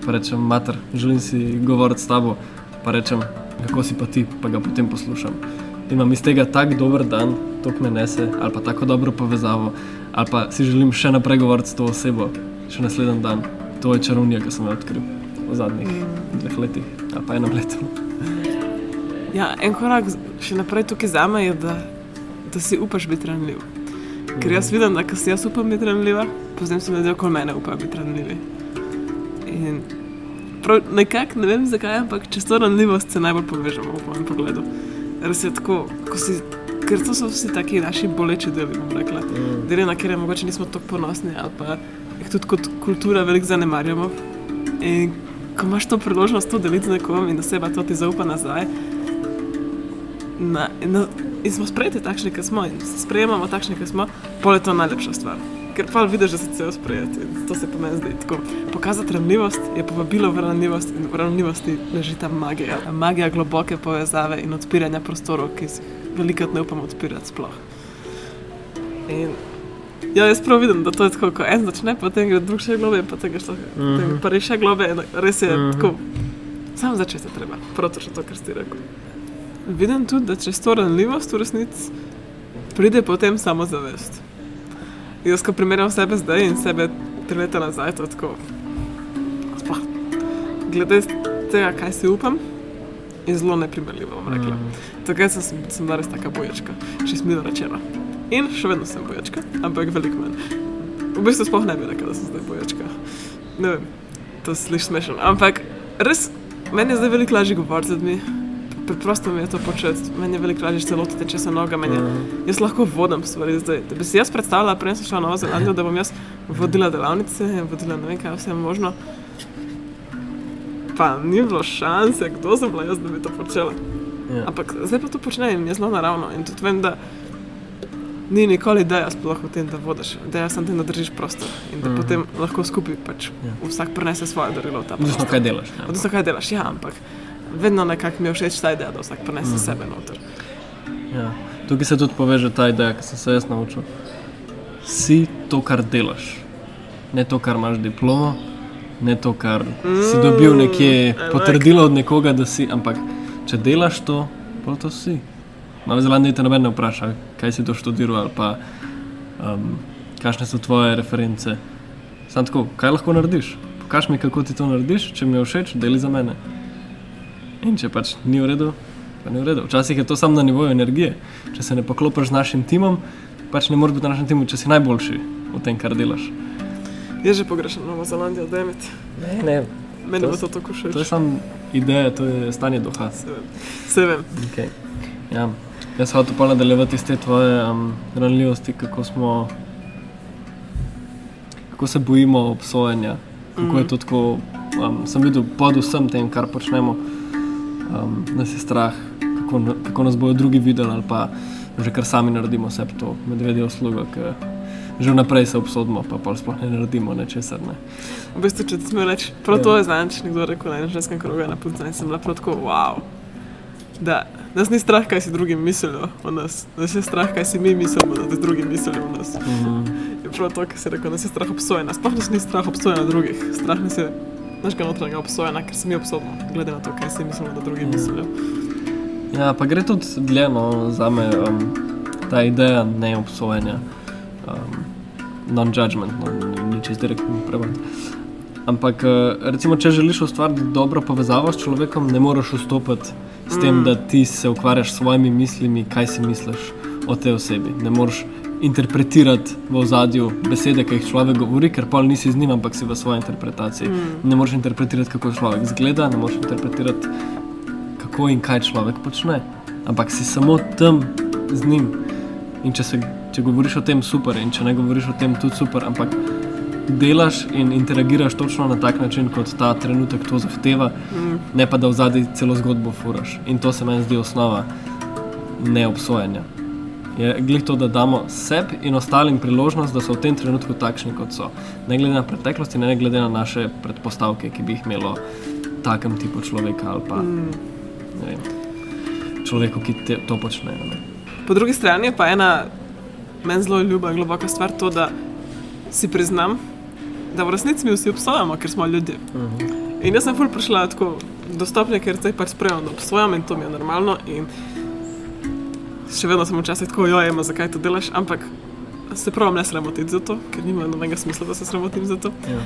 pa rečem, mater, želim si govoriti s tabo, pa rečem, kako si pa ti, pa ga potem poslušam. In imam iz tega tak dober dan, to me nese, ali pa tako dobro povezavo, ali pa si želim še naprej govoriti s to osebo, še naslednji dan. To je čarovnija, ki sem jo odkril v zadnjih dveh letih, ali pa enem letu. Ja, en korak še naprej tukaj za me je, da, da si upaš biti ranljiv. Ker jaz vidim, da si jaz upam biti ranljiva, potem so ljudje okoli mene upajo biti ranljivi. In prav nekako ne vem zakaj, ampak čez to ranljivost se najbolj povežemo v mojem pogledu. Res je tako, ko si, ker to so vsi taki naši boleči deli, bom rekla. Deli, na katere mogoče nismo tako ponosni ali pa jih tudi kot kultura veliko zanemarjamo. In ko imaš to priložnost to deliti z nekom in oseba to ti zaupa nazaj, na, na, in smo sprejeti takšni, kot smo, in se sprejemamo takšni, kot smo, pol je to najlepša stvar. Ker pa vidiš, da se cel sprejeti in to se po meni zdi tako. Pokazati ranljivost je povabilo v ranljivost in v ranljivosti leži ta magija. Magija globoke povezave in odpiranja prostorov, ki si jih velikokrat ne upamo odpirati sploh. In ja, jaz prav vidim, da to je tako, ko en začne, potem gre drug še globe, potem gre potem pa res še globe, res je Mhm. tako. Sam začeti je treba, prav to še to, kar si rekel. Vidim tudi, da čez to ranljivost v resnici pride potem samozavest. Jaz, ko primerjam sebe zdaj in sebe tri leta nazaj, to je tako. Sploh, glede tega, kaj si upam, je zelo neprimerljivo, bom rekla. Takrat sem, sem bila res taka boječka, še smilo rečeno. In še vedno sem boječka, ampak veliko manj. V bistvu sploh ne bi rekla, da sem zdaj boječka. Ne vem, to se sliši smešno. Ampak res, meni je zdaj veliko lažje govoriti z ljudmi, preprosto mi je to početi. Meni je veliko lažje se lotiti, če se noga meni. Mhm. Jaz lahko vodim stvari zdaj. Da bi si jaz predstavljala, prej sem šla na Novo Zelandijo, da bom jaz vodila delavnice, vodila ne vem kaj vse možno. Pa ni bilo šanse, kdo sem bila jaz, da bi to počela. Ja. Ampak zdaj pa to počnem je zelo naravno. In tudi vem, da ni nikoli ideja sploh v tem, da vodiš. Ideja sem tem, da držiš prostor in da mm. potem lahko skupaj pač Ja. vsak prenese svoje darilo v ta Odvisno, prostor. kaj delaš. Ja. Odvisno, kaj delaš, ja, ampak vedno nekako mi je všeč ta ideja, da vsak prenese mm. sebe noter. Ja. Tukaj se tudi poveže ta ideja, ki sem se jaz naučil. Si to, kar delaš, ne to, kar imaš diplomo, ne to, kar mm, si dobil nekje like potrdilo od nekoga, da si, ampak če delaš to, pa to si. Na Zelandiji te noben ne vpraša, kaj si to študiral ali pa um, kakšne so tvoje reference. Sam tako, kaj lahko narediš? Pokaž mi, kako ti to narediš, če mi je všeč, deli za mene. In če pač ni v redu, pa ni v redu. Včasih je to samo na nivoju energije. Če se ne poklopiš z našim timom, pač ne moreš biti na našem timu, če si najboljši v tem, kar delaš. Jaz že pogrešam Novo Zelandijo, da je med. Ne, ne. Meni To bo to tako všeč. To je samo ideja, to je stanje duha. Se vem. Se vem. Okay. Ja. Jaz sem hotel pa nadaljevati iz te tvoje um, ranljivosti, kako smo. Kako se bojimo obsojanja, kako mm. je to tako. Um, sem videl pod vsem tem, kar počnemo, um, nas je strah, kako, kako nas bodo drugi videli, ali pa že kar sami naredimo vse to medvedje uslugo, ki že vnaprej se obsodimo, pa pa sploh ne naredimo nečesar. Ne. V bistvu, če ti smem reči, prav to Ja. je znano, če nekdo rekel na enem ženskem krogu na puncu, in sem bila prav tako, wow. Da nas ni strah, kaj si drugi mislijo o nas, nas je strah, kaj si mi mislimo, da drugi mislijo o nas. Mhm. Je prav to, kar si rekel, nas je strah obsojena. Sploh nas ni strah obsojena drugih, strah nas je našega notranjega obsojena, ker se mi obsodimo, glede na to, kaj si mislimo, da drugi mislijo. Ja, pa gre tudi dlje no, za me um, ta ideja neobsojenja, um, non-judgment, no, ni- ni čist direktno prevod. Ampak, eh, recimo, če želiš ustvariti dobro povezavo s človekom, ne moreš vstopiti s tem, Mm. da ti se ukvarjaš s svojimi mislimi, kaj si misliš o tej osebi. Ne moreš interpretirati v ozadju besede, ki jih človek govori, ker pa nisi z njim, ampak si v svoji interpretaciji. Mm. Ne moreš interpretirati, kako človek izgleda, ne moreš interpretirati, kako in kaj človek počne. Ampak si samo tam z njim. In če, se, če govoriš o tem, super, in če ne govoriš o tem, tudi super. Ampak delaš in interagiraš točno na tak način, kot ta trenutek to zahteva, Mm. ne pa da v zadnji celo zgodbo furaš. In to se meni zdi osnova neobsojenja. Je glih to, da damo sebi in ostalim priložnost, da so v tem trenutku takšni, kot so. Ne glede na preteklost in ne glede na naše predpostavke, ki bi jih imelo takem tipu človeka ali pa Mm. vem, človeku, ki te, to počne. Ne. Po drugi strani pa ena meni zelo ljuba in globoka stvar to, da si priznam, da v resnici mi vsi obsojamo, ker smo ljudje. In jaz sem ful prišla tako do stopnje, ker zdaj pač sprejemam, da obsojam in to mi je normalno. In še vedno sem včasih tako, jo ima, zakaj to delaš, ampak se pravim ne sramotiti za to, ker nima nobenega smisla, da se sramotim za to. Ja.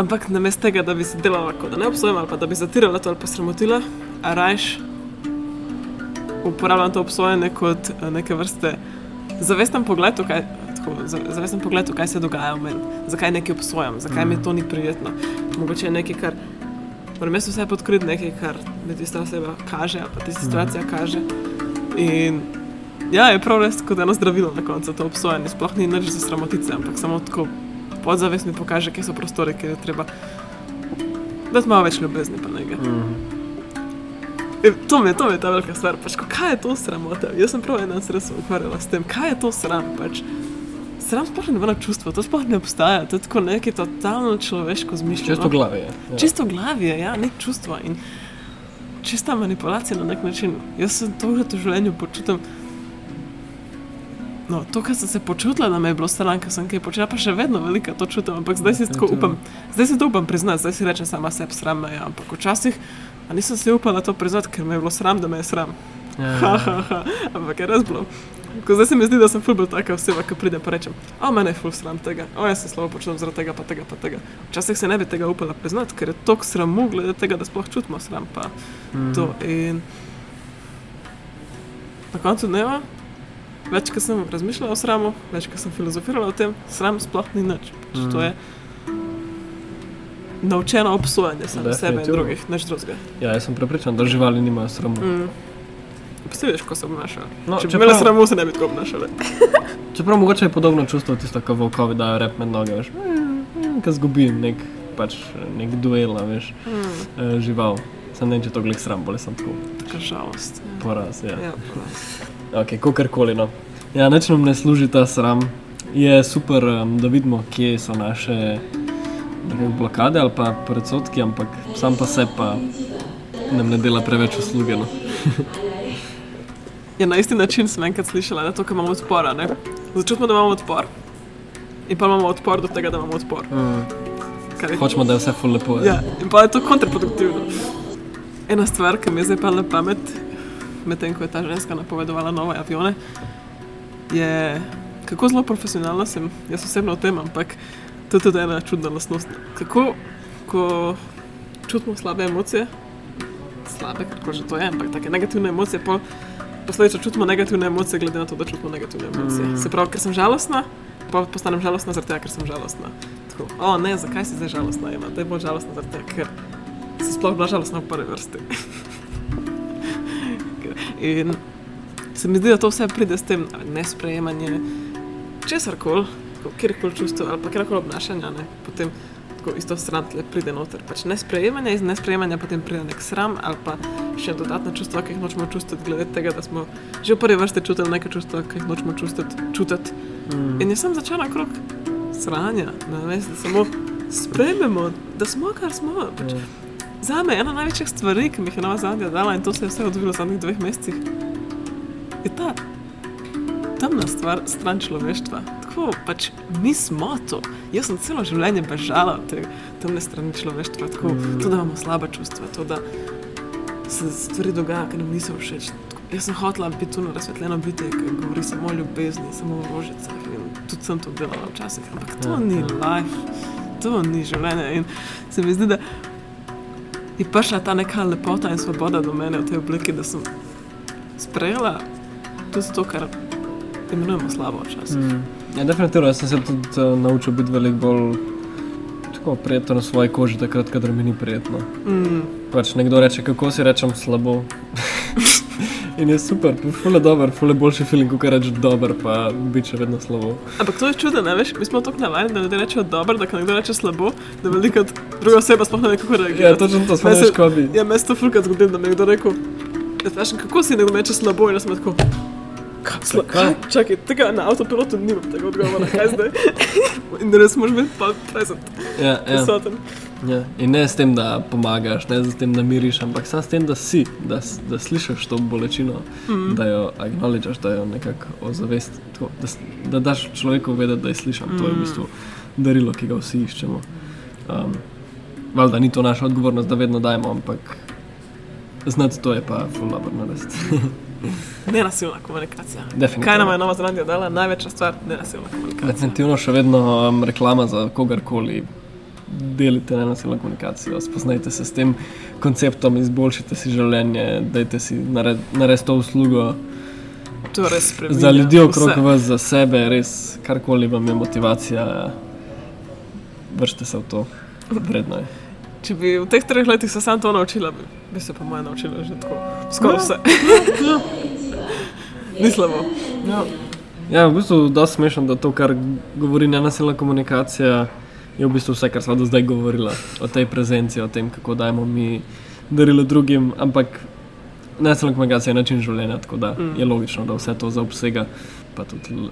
Ampak namesto tega, da bi se delala, kot da ne obsojam ali pa da bi zatirala to ali pa sramotila, rajš uporabljam to obsojanje kot eh, neke vrste zavesten pogled, kaj, tako, za- zavesten pogled, kaj se dogaja v meni, zakaj nekaj obsojam, zakaj mi to ni prijetno. Mogoče je nekaj, kar moram jaz vse podkriti, nekaj, kar mi tista oseba kaže, pa tista situacija kaže. In ja, je prav res kot eno zdravilo na koncu to obsojanje, sploh ni nič za sramotice, ampak samo tako podzavest mi pokaže, kje so prostori, kjer je treba dati malo več ljubezni pa nekaj. Mhm. E, To mi je, to mi je ta velika stvar. Pač, kaj je to sramota? Jaz sem prav en dan se res ukvarjala s tem, kaj je to sram. Pač, sram sploh ne nobeno čustvo, to sploh ne obstaja. To je tako nekaj totalno človeško zmišljeno. Čisto glavi je. Ja. Čisto glavje, ja, ni čustva in čista manipulacija na nek način. Jaz sem to že v življenju počutim. No, to, kar sem se počutila, da me je bilo sram, ker sem kaj počela, pa še vedno velika to čutim, ampak zdaj si tako to- upam, zdaj si to upam priznati, zdaj si rečem sama sebi sram me je, ampak včasih a nisem si upala to priznati, ker me je bilo sram, da me je sram. Ja, Ha, ja. ha, ha. Ampak je res bilo. Ko zdaj se mi zdi, da sem fulbol taka oseba, ki pride pa rečem, o, mene je ful sram tega, o, jaz se slabo počutim zaradi tega, pa tega, pa tega. Včasih se ne bi tega upala priznati, ker je toliko sramu, glede tega, da sploh čutimo sram. Pa Mhm. to. In na koncu dneva, več, ko sem razmišljala o sramu, več, ko sem filozofirala o tem, sram sploh ni nič. Pač Mhm. To je naučena obsojanja sebe in drugih, nič drugega. Ja, jaz sem prepričan, da živali nimajo sramu. Mm. Poslediš, ko se obnašajo. No, Če bi imela sramu, se ne bi tako obnašala. Čeprav mogoče je podobno čustvo tisto, ko volkovi dajo rep med noge, veš, ki zgubi nek, pač, nek duel, a veš, Mm. eh, žival. Sem ne vem, če to glih sram, bolj sem tako Taka žalost. Ja. poraz. Ja. Ja, poraz. Ok, kakorkoli. No. Ja, nič nam ne služi ta sram. Je super, um, da vidimo, kje so naše nekako blokade ali pa predsotki, ampak sam pa se pa nam ne dela preveč usluge. No. Ja, na isti način sem enkrat slišala, da to, kar imamo odpora. ne. Začutimo, da imamo odpor. In pa imamo odpor do tega, da imamo odpor. Mm. Kar je Hočemo, da je vse ful lepo. Ja, in pa je to kontraproduktivno. Ena stvar, ki mi je zdaj padla pamet, medtem ko je ta ženska napovedovala nove avione, je kako zelo profesionalna sem, jaz osebno v tem, ampak to je tudi ena čudna lastnost. Kako, ko čutimo slabe emocije, slabe, kako že to je, ampak take negativne emocije, pol posledično čutimo negativne emocije, glede na to, da čutimo negativne emocije. Mm. Se pravi, ker sem žalostna, pa postanem žalostna zaradi tega, ker sem žalostna. Tako, o ne, zakaj si zdaj žalostna, Ema? Da je bolj žalostna zaradi tega, ker si sploh bila žalostna v prvi vrsti. In se mi zdi, da to vse pride s tem ali nesprejemanje česar koli, kjerkoli čustva ali pa kjerkoli obnašanja, ne? potem tako isto stran tle pride noter. Pač nesprejemanje, iz nesprejemanja potem pride nek sram ali pa še dodatna čustva, ki jih nočemo čutiti, glede tega, da smo že v prvi vrsti čutili neka čustva, ki jih nočemo čutiti. čutiti. Mm. In jaz sem začela krok sranja, ne veš, da samo sprejmemo, da smo, kar smo. Pač, Ja. Za me je ena največjih stvari, ki mi jih je Nova Zelandija dala in to se je vse odvilo v zadnjih dveh mesecih, je ta temna stvar, stran človeštva. Tako pač mi smo to. Jaz sem celo življenje bežala od te temne strani človeštva, tako to, da imamo slaba čustva, to, da se stvari dogajajo, ki nam niso všeč. Tako, Jaz sem hotela biti tu na razsvetljeno bitje, ki govori samo o ljubezni, samo o rožicah. Tudi sem to delala včasih, ampak to Ja, ni life, to ni življenje. In se mi zdi, da je prišla ta neka lepota in svoboda do mene v tej obliki, da sem sprejela tudi to, kar imenujemo slabo včasih. Mm. Ja, definitivno, jaz sem se tudi uh, naučil biti veliko bolj tako prijeten na svoji koži, takrat, kadar mi ni prijetno. Mm. Pač nekdo reče, kako si rečem slabo. In je super, fule dober, fule boljši film, kot reče dober, pa biti še vedno slabo. Ampak to je čudno, ne veš? Mi smo tako navadni, da ljudje rečejo dobro, da ko nekdo reče slabo, da veliko druga oseba sploh ne ve, kako reagirati. Ja, točno to smo Meni se- več kot bi. Ja, meni se to fulkrat zgodi, da mi je kdo rekel, da vprašam, kako si nekdo reče slabo in jaz sem tako. "Kaj kaj? Čakaj, tega na avtopilotu nimam tega odgovora, kaj zdaj? in res moraš biti pa present, Ja, ja, prisoten. ja. In ne s tem, da pomagaš, ne s tem, da miriš, ampak samo s tem, da si, da, da slišiš to bolečino, mm. da jo acknowledgeš, da jo nekako ozavest, tako, da, da daš človeku vedeti, da je slišan. Mm. To je v bistvu darilo, ki ga vsi iščemo. Um, Valjda ni to naša odgovornost, da vedno dajemo, ampak znati to je pa full dobro narediti. Nenasilna komunikacija. Definitivno. Kaj nam je Nova Zelandija dala? Največja stvar, nenasilna komunikacija. Definitivno še vedno um, reklama za kogarkoli. Delite nenasilno komunikacijo, spoznajte se s tem konceptom, izboljšajte si življenje, dajte si narediti nared to uslugo To res spremenja. za ljudi okrog vse. vas, za sebe, res karkoli vam je motivacija, vršite se v to, vredno je. Če bi v teh treh letih se sam to naučila, bi, bi se po mojem naučila že tako. Skoraj Ja. vse. Ni slabo. Ja. Ja, v bistvu je dosti smešno, da to, kar govori nenasilna komunikacija, je v bistvu vse, kar smo do zdaj govorili o tej prezenci, o tem, kako dajemo mi darilo drugim. Ampak nenasilna komunikacija je način življenja, tako da mm. je logično, da vse to zaobsega. Pa tudi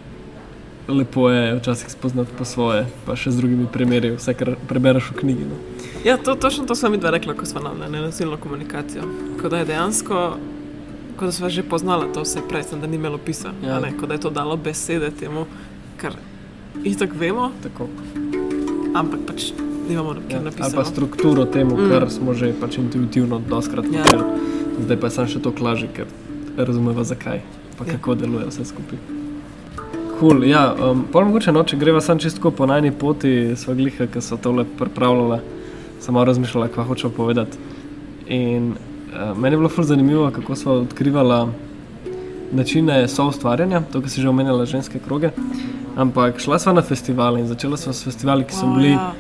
lepo je včasih spoznati po svoje, pa še z drugimi primeri, vse, kar prebereš v knjigi. No. Ja, to, točno to sem mi dva rekla, ko smo na nenasilno komunikacijo. Ko da je dejansko, ko da smo že poznala to vse prej, sem, da ni imelo pisa. Ja. Ja. Ko da je to dalo besede temu, kar itak vemo, Tako. ampak pač nimamo Ja. nikjer Ali napisano. pa strukturo temu, mm. Kar smo že pač intuitivno doskrat Ja. počeli. Zdaj pa je samo še to klaži, ker razumeva zakaj, pa Ja. kako deluje vse skupaj. Cool, ja, um, pol mogoče no, če greva sam čisto po najni poti, sva gliha, ki so tole pripravljala, malo razmišljala, kva hočem povedati. In uh, meni je bilo ful zanimivo, kako sva odkrivala načine soustvarjanja, to, kar si že omenjala, ženske kroge. Ampak šla sva na festivale in začela sva s festivali, ki so O, bili ja.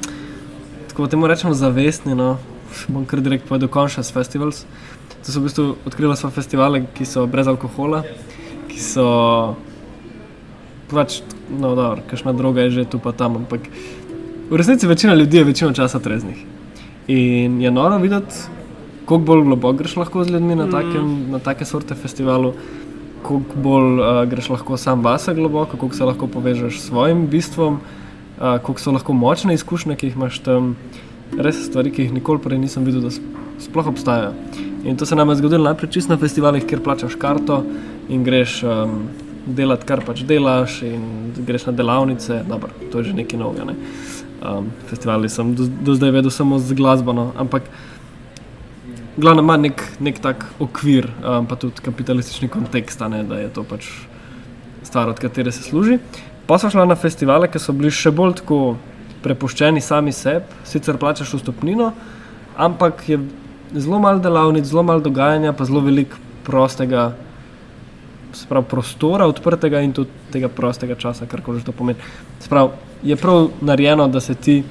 ko temu rečemo zavestni, no, bom kar direkt povedal, Conscious Festivals. To so v bistvu odkrila sva festivale, ki so brez alkohola, ki so pač, no, dobro, kakšna droga je že tu pa tam, ampak v resnici večina ljudi je večino časa treznih. In je noro videti, koliko bolj globoko greš lahko z ljudmi na, takem, na take sorte festivalu, koliko bolj uh, greš lahko sam vase globoko, koliko se lahko povežeš s svojim bistvom, uh, koliko so lahko močne izkušnje, ki jih imaš tam, res stvari, ki jih nikoli prej nisem videl, da sploh obstajajo. In to se nam je zgodilo najprej čisto na festivalih, kjer plačaš karto in greš um, delati, kar pač delaš, in greš na delavnice. Dobro, to je že nekaj novega. Ne? Um, festivali sem do, do zdaj vedel samo z glasbo, no, ampak glavno ima nek, nek tak okvir, um, pa tudi kapitalistični kontekst, ne, da je to pač stvar, od katere se služi. Pa smo šli na festivale, ki so bili še bolj tako prepuščeni sami sebi, sicer plačaš vstopnino, ampak je zelo malo delavnic, zelo malo dogajanja, pa zelo veliko prostega. Se Pravi, prostora odprtega in tudi tega prostega časa, kar koli že to pomeni. Se Pravi, je prav narejeno, da se ti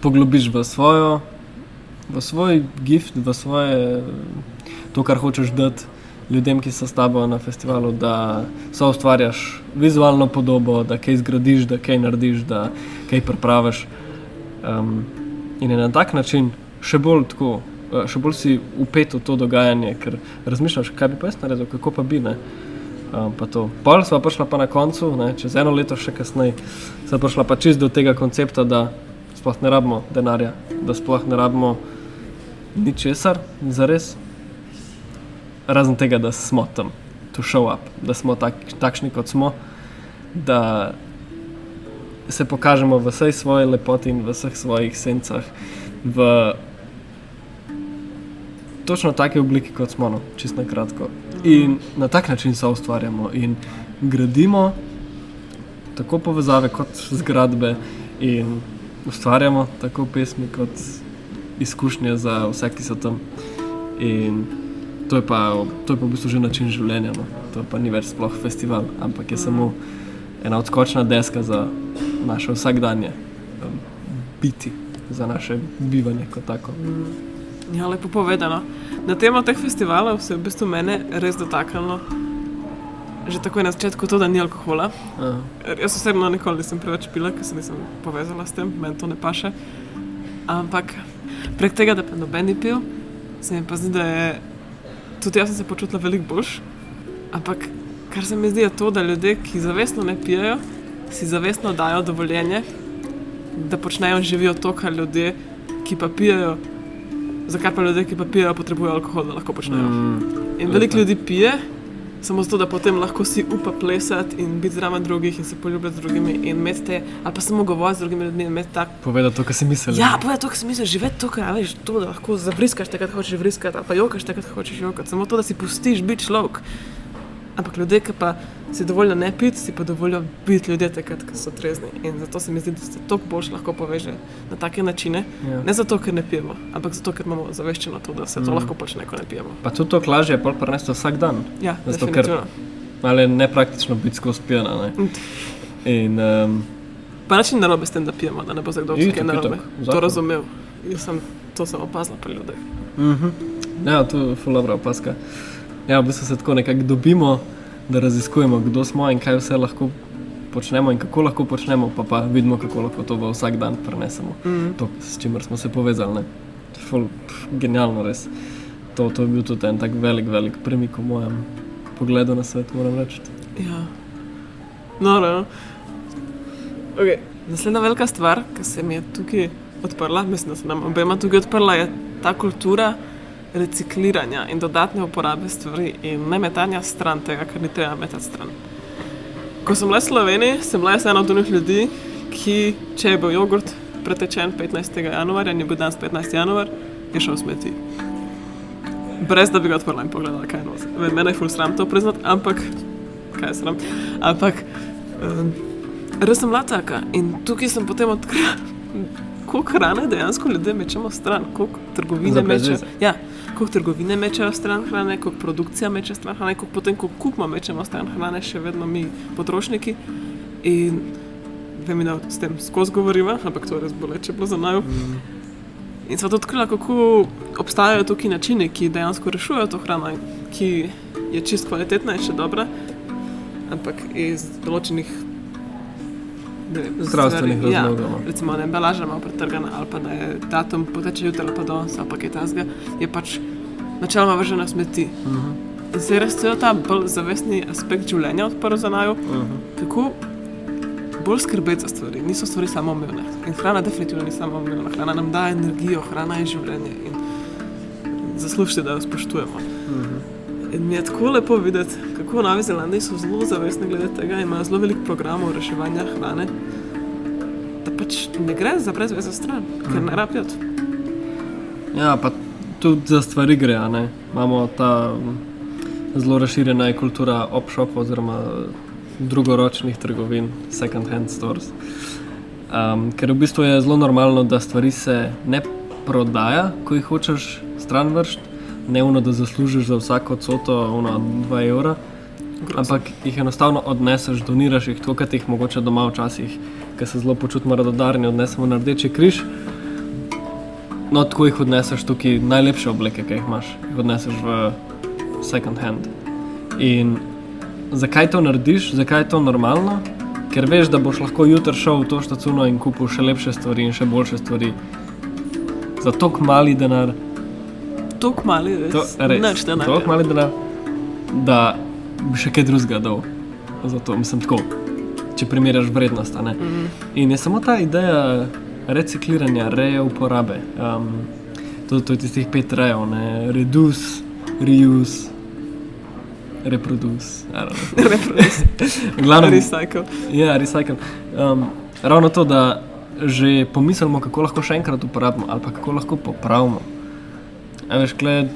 poglobiš v svojo, v svoj gift, v svoje, to, kar hočeš dati ljudem, ki so s tabo na festivalu, da so ustvarjaš vizualno podobo, da kaj zgradiš, da kaj narediš, da kaj pripraviš. Um, in je na tak način še bolj tako. Eh, Še bolj si upet v to dogajanje, ker razmišljaš, kaj bi pa jaz naredil, kako pa bi. Ne? Um, pa. Pol smo prišli pa na koncu, ne, čez eno leto, še kasneje, smo prišli pa čist do tega koncepta, da sploh ne rabimo denarja, da sploh ne rabimo ničesar, za res. Razen tega, da smo tam, to show up, da smo tak, takšni, kot smo, da se pokažemo v vsej svoji lepoti in v vseh svojih sencah, v točno take obliki, kot smo, no, čist na kratko. In na tak način se ustvarjamo in gradimo tako povezave kot zgradbe, in ustvarjamo tako pesmi kot izkušnje za vse, ki so tam. In to je pa, to je pa v bistvu že način življenja. No. To pa ni več sploh festival, ampak je samo ena odskočna deska za naše vsakdanje um, biti, za naše bivanje kot tako. Ja, lepo povedano. Na temo teh festivalov se je v bistvu mene res dotaknilo. Že takoj na začetku to, da ni alkohola. Aha. Jaz osebno nikoli nisem preveč pila, ker se nisem povezala s tem, meni to ne paše. Ampak prek tega, da pa noben ni pil, se mi pa zdi, da je tudi jaz se počutila veliko boljš. Ampak kar se mi zdi, je to, da ljudje, ki zavestno ne pijejo, si zavestno dajo dovoljenje, da počnejo in živijo to, kar ljudje, ki pa pijejo, zakaj pa ljudje, ki pa pijejo, potrebujejo alkohol, da lahko počnejo. Mm, In veliko ljudi pije, samo zato, da potem lahko si upa plesati in biti zraven drugih in se poljubiti z drugimi in imeti te, ali pa samo govoriti z drugimi ljudmi in imeti tak. povedati to, kar si mislil. Ja, povej to, kar si misliš, živeti to, kar veš, to, da lahko zavriskaš takrat, hočeš vriskati, ali pa jokaš takrat, hočeš jokati, samo to, da si pustiš biti človek. Ampak ljudje, ki pa si dovoljo ne piti, si pa dovoljo biti ljudje takrat, ko so trezni. In zato se mi zdi, da se toliko bolj lahko poveže na take načine. Ja. Ne zato, ker ne pijemo, ampak zato, ker imamo zaveščeno to, da se to Mm. lahko počne, ko ne pijemo. Pa tudi to lažje je prenesti vsak dan. Ja, Zato, ker- je nepraktično biti skozi pijana. Ne? Mm. In um, Pa način narobe s tem, da pijemo, da ne bo za kdo Itak, kaj narobe. itak, To razumel. Jaz sem to sem opazila pri ljudeh. Mhm. Ja, to je ful dobro opaska. Ja, v bistvu se tako nekako dobimo, da raziskujemo, kdo smo in kaj vse lahko počnemo in kako lahko počnemo, pa pa vidimo, kako lahko to v vsak dan prenesemo. Mm. To, s čimer smo se povezali. Ne? Ful, pf, genialno res. To, to je bil tudi en tak velik, velik premik v mojem pogledu na svet, moram reči. Ja. No, no. Okay. Naslednja velika stvar, ki se mi je tukaj odprla, mislim, da se nam obema tukaj odprla, je ta kultura recikliranja in dodatne uporabe stvari in ne metanja stran tega, kar ni treba metati stran. Ko sem bila v Sloveniji, sem bila ena od onih ljudi, ki, če je bil jogurt pretečen 15. januarja je bil danes 15. januar, je šel v smeti. Brez da bi ga odprla in pogledala, kaj je noč. Mene je ful sram to priznati, ampak kaj je sram. Ampak um, res sem bila taka in tukaj sem potem odkrila, koliko hrane dejansko ljudje mečemo stran, koliko trgovine veze. Ja, koliko trgovine mečejo stran hrane, koliko produkcija meče stran hrane, koliko potem, ko kupimo, mečemo stran hrane, še vedno mi potrošniki. In vem, da s tem skozi govoriva, ampak to je res boleče bilo za naju. In so odkrila, kako obstajajo tukaj načini, ki dejansko rešujejo to hrano, ki je čist kvalitetna in še dobra, ampak iz določenih vem, Zdravstvenih stvari- ja, razlogov, no. Recimo, da je embalaža malo pretrgana, ali pa da je datum poteče jutri ali pa danes, ali pa kaj tasga, je pač načeloma vržena smeti. Mhm. In se je res cel ta bolj zavestni aspekt življenja odprl za naju, Mhm. kako bolj skrbeti za stvari. Niso stvari samo umevne. In hrana definitivno ni samo umevna. Hrana nam daje energijo, hrana je življenje in zaslužite, da jo spoštujemo. In mi je tako lepo videti, kako v Novi Zelandiji so zelo zavestni glede tega in imajo zelo veliko programov reševanja hrane. Da pač ne gre za brezvezno stran, ker ne rabijo. Ja, pa tudi za stvari gre. Imamo ta zelo razširjena je kultura opshop oziroma drugoročnih trgovin, second hand stores. Um, ker v bistvu je zelo normalno, da stvari se ne prodaja, ko jih hočeš stran vršiti, ne uno, da zaslužiš za vsako coto, uno, 2 evra. Ampak jih enostavno odneseš, doniraš jih, tako kot jih mogoče doma včasih, ki se zelo počutimo radodarni, odnesemo na rdeči križ. No, tako jih odneseš tukaj, najlepše obleke, ki jih imaš, jih odneseš v second hand. In zakaj to narediš, zakaj je to normalno? Ker veš, da boš lahko jutri šel v to štacuno in kupil še lepše stvari in še boljše stvari. Za tok mali denar, Tok mali, to, res, res, nič ne tok mali denar, da bi še kaj drugega dal. Zato mislim tako, če primerjaš vrednost. ne. Mhm. In je samo ta ideja recikliranja, reuporabe. Um, to, to je tistih pet rejev, ne? reduce, reuse, reproduce. Reproduce, V glavnem, recycle. ja, recycle. Um, ravno to, da že pomislimo, kako lahko še enkrat uporabimo ali kako lahko popravimo. A veš, kled,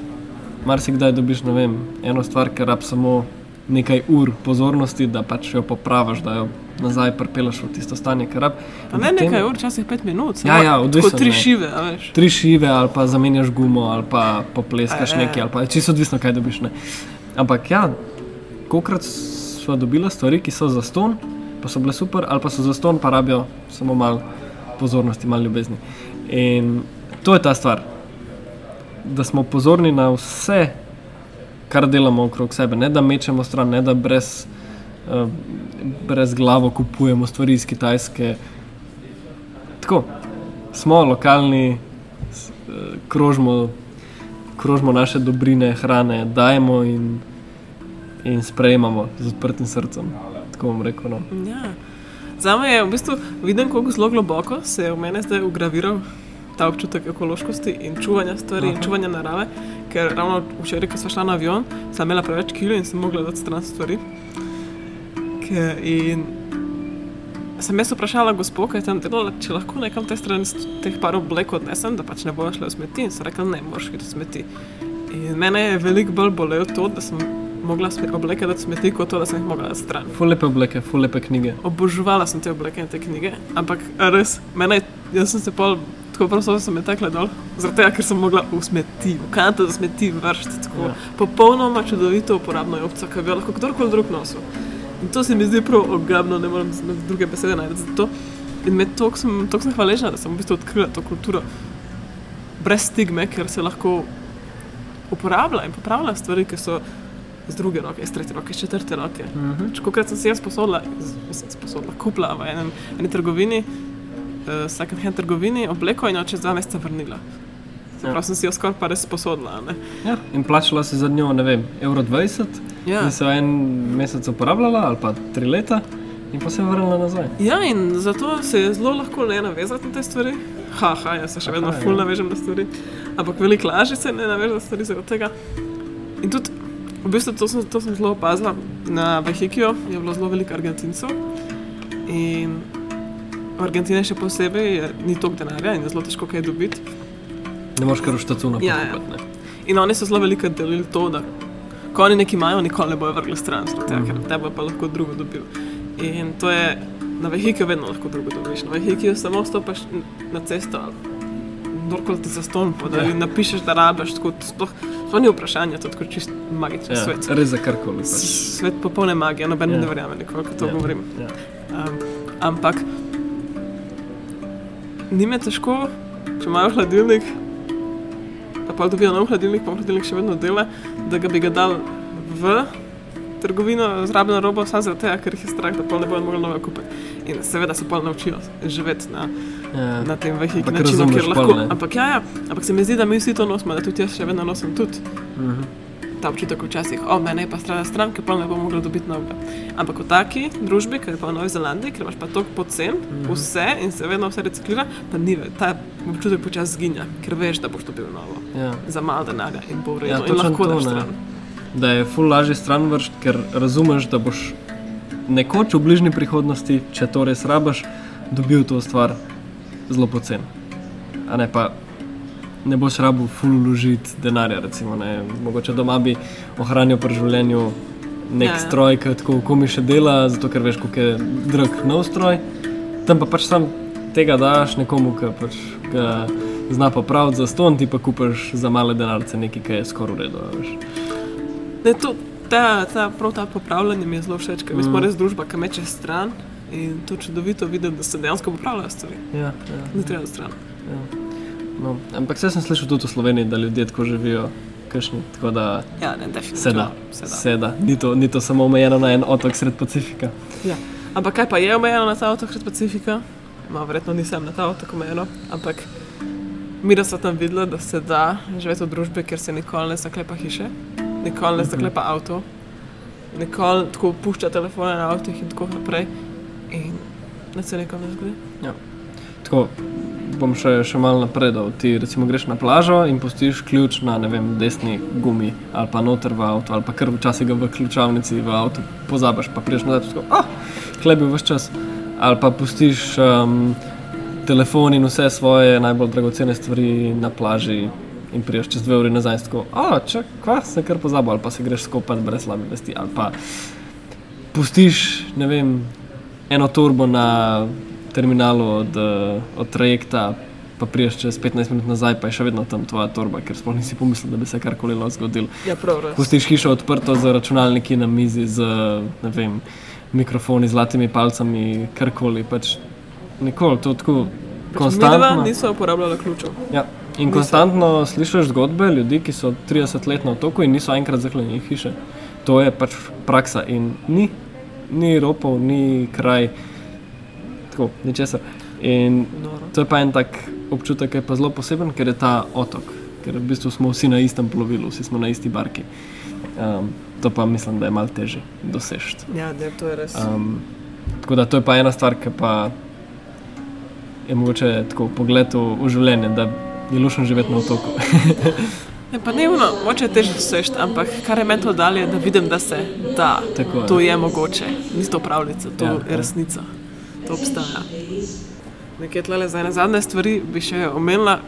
marsikdaj dobiš, vem, eno stvar, ker rab samo nekaj ur pozornosti, da pač jo popraviš, da jo nazaj pripeleš v tisto stanje, ker rab. Pa ne nekaj ur, včasih pet minut. Ja, ja, odvisno, Kot tri ne. šive, veš. tri šive, ali pa zamenjaš gumo, ali pa popleskaš ja. nekaj, ali pa čisto odvisno, kaj dobiš. Ne. Ampak ja, kolikrat smo dobili stvari, ki so za ston, pa so bile super, ali pa so za ston, pa rabijo samo malo pozornosti, malo ljubezni. In to je ta stvar, da smo pozorni na vse, kar delamo okrog sebe, ne da mečemo stran, ne da brez, uh, brez glavo kupujemo stvari iz Kitajske. Tako, smo lokalni, eh, krožimo, krožimo naše dobrine, hrane, dajemo in, in sprejemamo z odprtim srcem. Tako bom rekel. No. Ja. Za me je v bistvu vidim, kako zelo globoko se je v mene zdaj ugraviral ta občutek ekološkosti in čuvanja stvari in Aha. čuvanja narave. Ker ravno včeraj, ko sem šla na avion, sem imela preveč kil in sem mogla dati stran stvari. Ke, in sem jaz vprašala gospod, ki je tam delala, če lahko nekam te strani s- teh par oblek odnesem, da pač ne bojo šle v smeti. In so rekli, ne, moraš iti v smeti. In mene je veliko bolj bolelo to, da sem mogla obleke dati smeti, kot to, da sem jih mogla dati stran. Ful lepe obleke, ful lepe knjige. Oboževala sem te obleke in te knjige, ampak res, mene, je- jaz sem se pol tako prosto, sem me tekla dol, zaradi tega, ker sem mogla v smeti, v kanto za smeti vršiti tako Ja. popolnoma čudovito uporabno jopco, ki bi jo lahko kdorkoli drug nosil. In to se mi zdi prav ogabno, ne morem z- druge besede najti za to. In me toliko sem, toliko sem hvaležna, da sem v bistvu odkrila to kulturo brez stigme, ker se lahko uporablja in popravlja stvari, ki so iz druge roke, iz tretje roke, iz četrte roke. Mhm. Kot sem si jaz sposodila, z- mislim, sposodila, kupila v enem, eni trgovini, uh, second hand trgovini, obleko in jo čez dva meseca vrnila. Ja. pravi, sem si jo skoraj pa res sposodila. Ja. In plačala si za njo, ne vem, evro 20, Ja. in se jo en mesec uporabljala, ali pa tri leta, in pa se je vrnila nazaj. ja, in zato se je zelo lahko ne navezati na te stvari. Haha, jaz se še vedno Aha, ful ja. navežem na stvari, ampak veliko lažje se ne naveže na stvari zaradi tega. In tudi, v bistvu, to sem, to sem zelo opazila. Na Vehikiju je bilo zelo veliko Argentincev in v Argentini še posebej je, ni toliko denarja in je zelo težko kaj dobiti. Ne moreš kar v štacuno Ja, ja. pokupiti. ne. In oni so zelo veliko delili to, da ko oni nekaj imajo, nikoli ne bojo vrgli stran, zaradi tega, ker tebe pa lahko drugo dobijo. In to je na vehikiju vedno lahko drugo dobiš. Na vehikiju samo stopiš na cesto ali kdorkoli ti zaston poda Ja. in napišeš, da rabiš, sploh, sploh ni vprašanje, to je tako čist magičen Ja, svet. res za karkoli. Pač. Svet popolne magije, noben mi Ja. ne verjame, nikoli, ko to Ja, govorim. Ja. Um, ampak Ni me težko, če imajo hladilnik, pa pa dobijo nov hladilnik, pa hladilnik še vedno dela, da ga bi ga dal v trgovino z rabljeno robo, samo zaradi tega, ker jih je strah, da pol ne bodo mogli nove kupiti. In seveda se pol naučijo živeti na, Ja. na tem Ampak načinu, kjer lahko. pol? Ampak ja, ja, ampak se mi zdi, da mi vsi to nosimo, da tudi jaz še vedno nosim tudi Mhm. Ta občutek včasih, o mene je pa strada stran, ker pa ne bo mogla dobiti novega. Ampak v taki družbi, kot je pa v Novi Zelandiji, ker imaš pa toliko pocen, mm. -hmm. vse in se vedno vse reciklira, pa ni ve- ta občutek počasi zginja, ker veš, da boš dobil novo. Ja. Za malo denarja in bo v redu. Ja, in lahko daš stran. Da je ful lažje stran vršiti, ker razumeš, da boš nekoč v bližnji prihodnosti, če to res rabaš, dobil to stvar zelo pocen. A ne pa ne boš rabil ful uložiti denarja, recimo, ne. mogoče doma bi ohranil pri življenju nek Ja, ja, stroj, ki tako komi še dela, zato ker veš, kako je drag nov stroj. Tam pa pač sam tega daš nekomu, ki pač ga zna popraviti za ston, ti pa kupaš za male denarce nekaj, ki je skoraj v redu. Ne, to, ta, ta, prav ta popravljanje mi je zelo všeč, ker mi Mm. smo res družba, ki meče stran. In to čudovito videti, da se dejansko popravljajo stvari. Ja, ja. Ni treba stran. Ja. No, ampak vse sem slišal tudi v Sloveniji, da ljudje tako živijo, kašni, tako da Ja, ne, definitivno. se da. Se da. Se da. Ni, to, ni to samo omejeno na en otok sred Pacifika. Ja. Ampak kaj pa je omejeno na ta otok sred Pacifika? Ma, verjetno nisem na ta otok omejeno, ampak mi da smo tam videli, da se da živeti v družbi, kjer se nikoli ne zaklepa hiše, nikoli ne Mhm. zaklepa avto, nikoli tako pušča telefone na avtih in tako naprej. In da se nikoli ne zgodi. Tako bom še, še malo napredoval. Ti recimo greš na plažo in pustiš ključ na vem, desni gumi ali pa noter v avtu ali pa kar včasih v ključavnici v avtu pozabiš, pa priješ nazaj in tako, ah, hlebi vse čas. Ali pa pustiš um, telefon in vse svoje najbolj dragocene stvari na plaži in priješ čez dve uri nazaj in tako, a če kva, se kar pozabil ali pa se greš skopat brez slabe vesti ali pa pustiš, ne vem, eno turbo na terminalu od, eh, od trajekta, pa priješ čez 15 minut nazaj, pa je še vedno tam tvoja torba, ker sploh nisi pomislil, da bi se karkoli lahko zgodilo. Ja, prav, res. Pustiš hišo odprto z računalniki na mizi, z vem, mikrofoni, zlatimi palcami, karkoli. Pač nikoli to tako Pač konstantno. niso uporabljala ključev. Ja. In konstantno slišiš zgodbe ljudi, ki so 30 let na otoku in niso enkrat zaklenili hiše. To je pač praksa in ni, ni ropov, ni kraj, tako, ničesar. In to je pa en tak občutek, ki je pa zelo poseben, ker je ta otok, ker v bistvu smo vsi na istem plovilu, vsi smo na isti barki. Um, to pa mislim, da je malo težje doseči. Ja, ne, to je res. Um, tako da to je pa ena stvar, ki pa je mogoče tako pogled v, v življenje, da je lušno živeti na otoku. Ne, pa ne ono, moče je težje doseči, ampak kar je meni to dalje, je, da vidim, da se da. Tako je. To je mogoče, ni to pravljica, to Ja, ja, ja. je resnica, to obstaja. Nekaj tlele za ene zadnje stvari bi še omenila,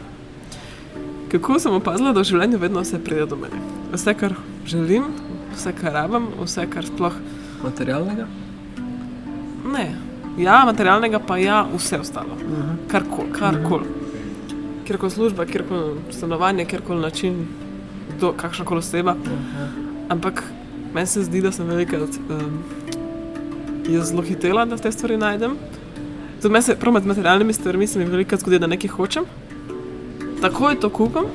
kako sem opazila, da v življenju vedno vse pride do mene. Vse, kar želim, vse, kar rabim, vse, kar sploh Materialnega? ne. Ja, materialnega pa ja, vse ostalo. Karkoli, karkoli. Kjerkoli služba, kjerkoli stanovanje, kjerkoli način, kakšna koli oseba. Ampak meni se zdi, da sem velikrat um, jaz zelo hitela, da te stvari najdem. Tudi meni se prav med materialnimi stvarmi se mi velikrat zgodi, da nekaj hočem, takoj to kupim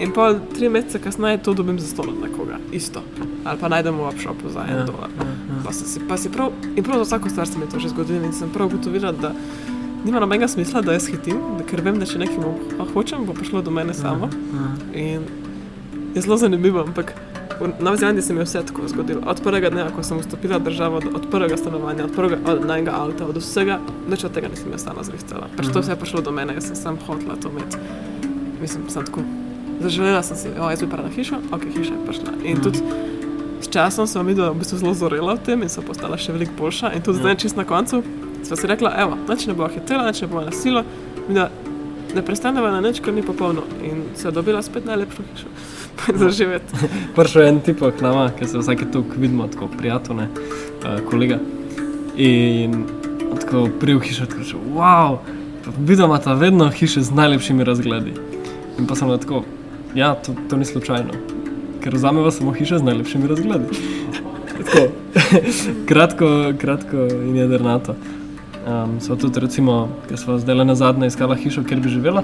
in pa tri mesece kasneje to dobim za stol od nekoga, isto. Ali pa najdem v upshopu za en Ja, dolar. Pa, sem si, pa si prav, in prav za vsako stvar se mi to že zgodilo in sem prav ugotovila, da nima nobenega smisla, da jaz hitim, da, ker vem, da če nekaj hočem, bo prišlo do mene samo. In je zelo zanimivo, ampak v Novi Zelandiji se mi je vse tako zgodilo. Od prvega dneva, ko sem vstopila v državo, do- od prvega stanovanja, od prvega od najnega avta, od vsega, nič od tega nisem jaz sama zrihtala. Pač to vse je prišlo do mene, jaz sem sam hotela to imeti. Mislim, sem tako. Zaželela sem si, o, jaz bi pa rada hišo, ok, hiša je prišla. In tudi s časom sem videla, da v bistvu zelo zorela v tem in so postala še veliko boljša. In tudi zdaj, čist na koncu, sva si rekla, evo, nič ne bo hitela, nič ne bo na silo, in ne prestaneva na nič, kar ni popolno. In se je dobila spet najlepšo hišo za živeti. Prišel je en tip k nama, ki se vsake toliko vidimo, tako prijatelj, uh, kolega. In tako prije v hišo reče, wow, vidimo ta vedno hiše z najlepšimi razgledi. In pa sem tako, ja, to, to ni slučajno, ker vzameva samo hiše z najlepšimi razgledi. Tako, kratko, kratko in jedrnato. Um, sva tudi, recimo, ker sva zdaj le na zadnje iskala hišo, kjer bi živela,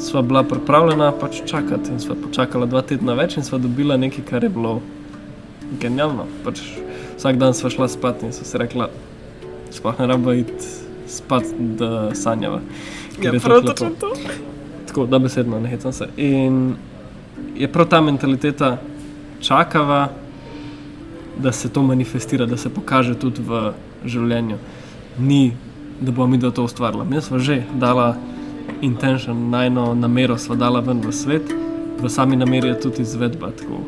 sva bila pripravljena pač čakati in sva počakala dva tedna več in sva dobila nekaj, kar je bilo genialno. Pač vsak dan sva šla spat in sva si rekla, sploh ne rabo iti spat, da sanjava. Ja, je prav točno to. Tako da besedno, ne hecam se. In je prav ta mentaliteta čakava, da se to manifestira, da se pokaže tudi v življenju. Ni, da bomo mi to ustvarili. Mi smo že dala intention, najno namero smo dala ven v svet, v sami nameri je tudi izvedba. Tako.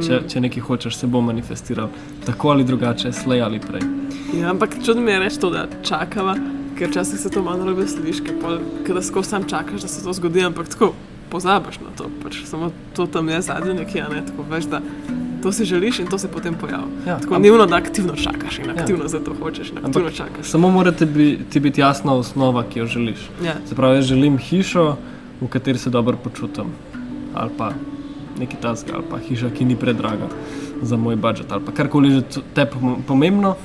Če, če nekaj hočeš, se bo manifestiral tako ali drugače, slej ali prej. Ja, ampak čudno mi je reči to, da čakava, ker včasih se to malo robe slišiš, ker da skozi sam čakaš, da se to zgodi, ampak tako pozabiš na to. Pač samo to tam je zadnje nekje, a ne tako veš, da to si želiš in to se potem pojavi. Ja, tako ni ono, da aktivno čakaš in aktivno za to hočeš aktivno Ampak čakaš. Samo mora ti bi, ti biti jasna osnova, ki jo želiš. Ja. Se pravi, jaz želim hišo, v kateri se dobro počutim, ali pa neki task, ali pa hiša, ki ni predraga za moj budžet, ali pa karkoli že te pom- pomembno.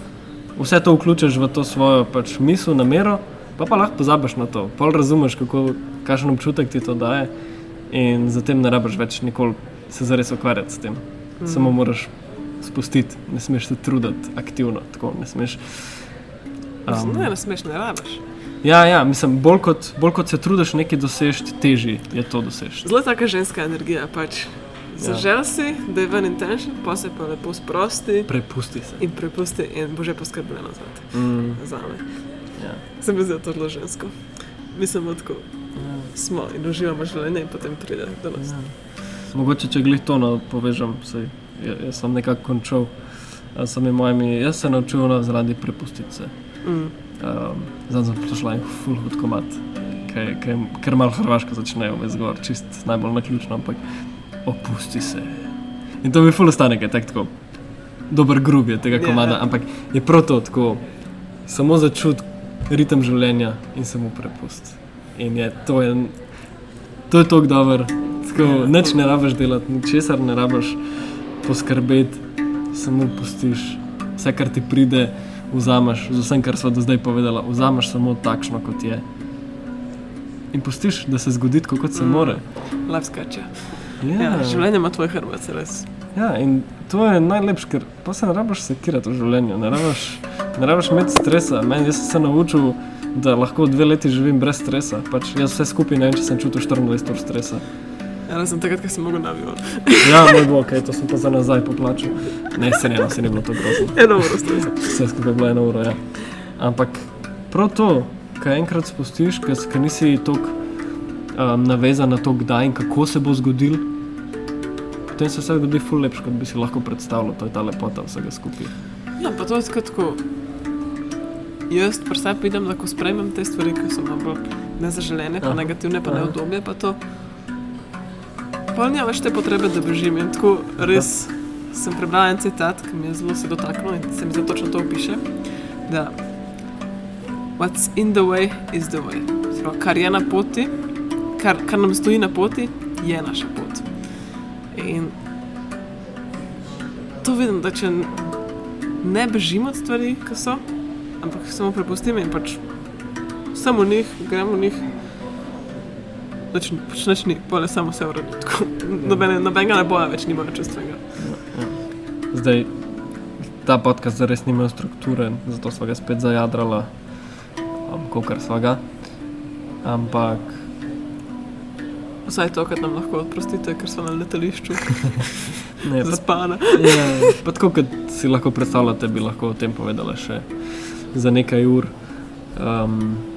Vse to vključiš v to svojo pač, misel, namero, pa pa lahko pozabiš na to. Pol razumeš, kako, kakšen občutek ti to daje, in zatem ne rabiš več nikoli se zares ukvarjati s tem. Mm. Samo moraš spustiti, ne smeš se truditi aktivno, tako ne smeš. Um, ne, ne smeš, ne rabiš. Ja, ja, mislim, bolj kot, bolj kot se trudiš nekaj doseči, težje je to doseči. Zelo taka ženska energija. Pač. Zažel si, da je ven intention, pa se pa lepo sprosti Prepusti se. in prepusti, in bo že poskrbljeno za te. Mm, Za me. ja. Se mi zdi, to zelo žensko. Mislim, da tako smo in uživamo življenje, in potem pride do nas. Mogoče, če glih to no, povežem, sej, ja- jaz sem nekako končal. a Sem mojimi, jaz se naučil na zaradi prepustiti se. Mm. Um, Zdaj sem prišla in full hud komat, ker malo hrvaško začnejo ves gor, čist najbolj na ključno, ampak opusti se. In to mi full ostane, tak tako dober grub je tega Ja, komada, ja. ampak je prav to tako, samo začut ritem življenja in samo prepust. In je to je, to je tako dober, tako nič ne rabiš delati, ničesar ne rabiš poskrbeti, samo pustiš vse, kar ti pride, vzameš z vsem, kar smo do zdaj povedala, vzameš samo takšno, kot je. In pustiš, da se zgodi tako, kot se mm. more. Life skače. Ja, Ja, življenje ima tvoj hrbet, res. ja, in to je najlepše, ker pa se ne rabiš sekirati v življenju, ne rabiš, ne rabiš imeti stresa. Men, jaz sem se naučil, da lahko dve leti živim brez stresa. Pač jaz vse skupaj ne vem, če sem čutil 24 ur stresa. Ja, razen takrat, ko sem mogel navijati. Ja, moj bog, okay, to sem pa za nazaj poplačal. Ne, se ne, se ni bilo to grozno. Eno uro stresa. Vse skupaj je bilo eno uro. Ja. Ampak prav to, kaj enkrat spustiš, ker nisi tako um, navezan na to, kdaj in kako se bo zgodil, potem se vse zgodi ful lepš, kot bi si lahko predstavljal. To je ta lepota vsega skupaj. Ja, pa to je tako. Jaz pri sebi vidim, da ko sprejmem te stvari, ki so malo bolj nezaželene, pa Aha. negativne, pa Aha. neudobne, pa to. Pa nima več te potrebe, da bežim. In tako res sem prebrala en citat, ki mi je zelo se dotaknil in se mi zelo točno to opiše. Da what's in the way is the way. Pravi, kar je na poti, kar, kar nam stoji na poti, je naša pot. In to vidim, da če ne bežim od stvari, ki so, ampak samo prepustim in pač samo v njih, gremo v njih. Pač pač nič ni, pole samo vse uredi. Nobene, nobenega ne boja več nimajo čustvenega. Zdaj, ta podcast zares ni imel strukture, zato smo ga spet zajadrala, um, kot smo ga. Ampak Vsaj to, kar nam lahko odprostite, ker so na letališču ne, pa zaspana. Ja, pa tako kot si lahko predstavljate, bi lahko o tem povedala še za nekaj ur. Um,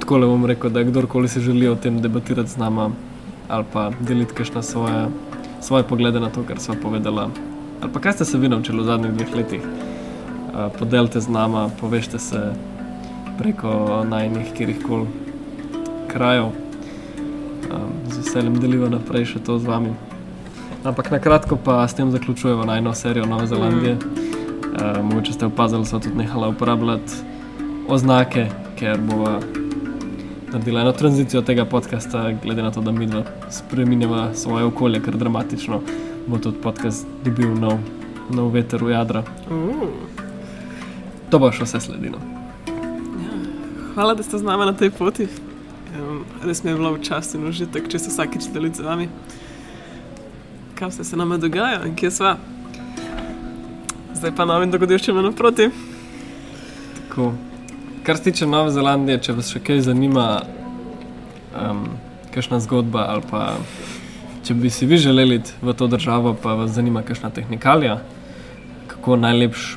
tako le bom rekel, da kdorkoli se želi o tem debatirati z nama ali pa deliti kakšne svoje, svoje poglede na to, kar smo povedala, ali pa kaj ste se vi naučili v zadnjih dveh letih, uh, podelite z nama, povežte se preko najnih kjerkoli krajev. Um, z veseljem deliva naprej še to z vami. Ampak na kratko pa s tem zaključujemo najno serijo Nove Zelandije. Uh, mogoče ste opazili, da so tudi nehala uporabljati oznake, ker bova naredila eno tranzicijo tega podcasta, glede na to, da mi dva spremenjava svoje okolje kar dramatično, bo tudi podcast dobil nov, nov veter v jadra. Uh, To bo še vse sledilo. ja. hvala, da ste z nami na tej poti. Um, res mi je bilo v čast in užitek, če ste vsakeč delili z vami. Kaj vse se nam dogaja in kje sva? Zdaj pa novim dogodivščinam naproti. Tako. Kar se tiče Nove Zelandije, če vas še kaj zanima, um, kakšna zgodba ali pa če bi si vi želeli v to državo, pa vas zanima kakšna tehnikalija, kako najlepš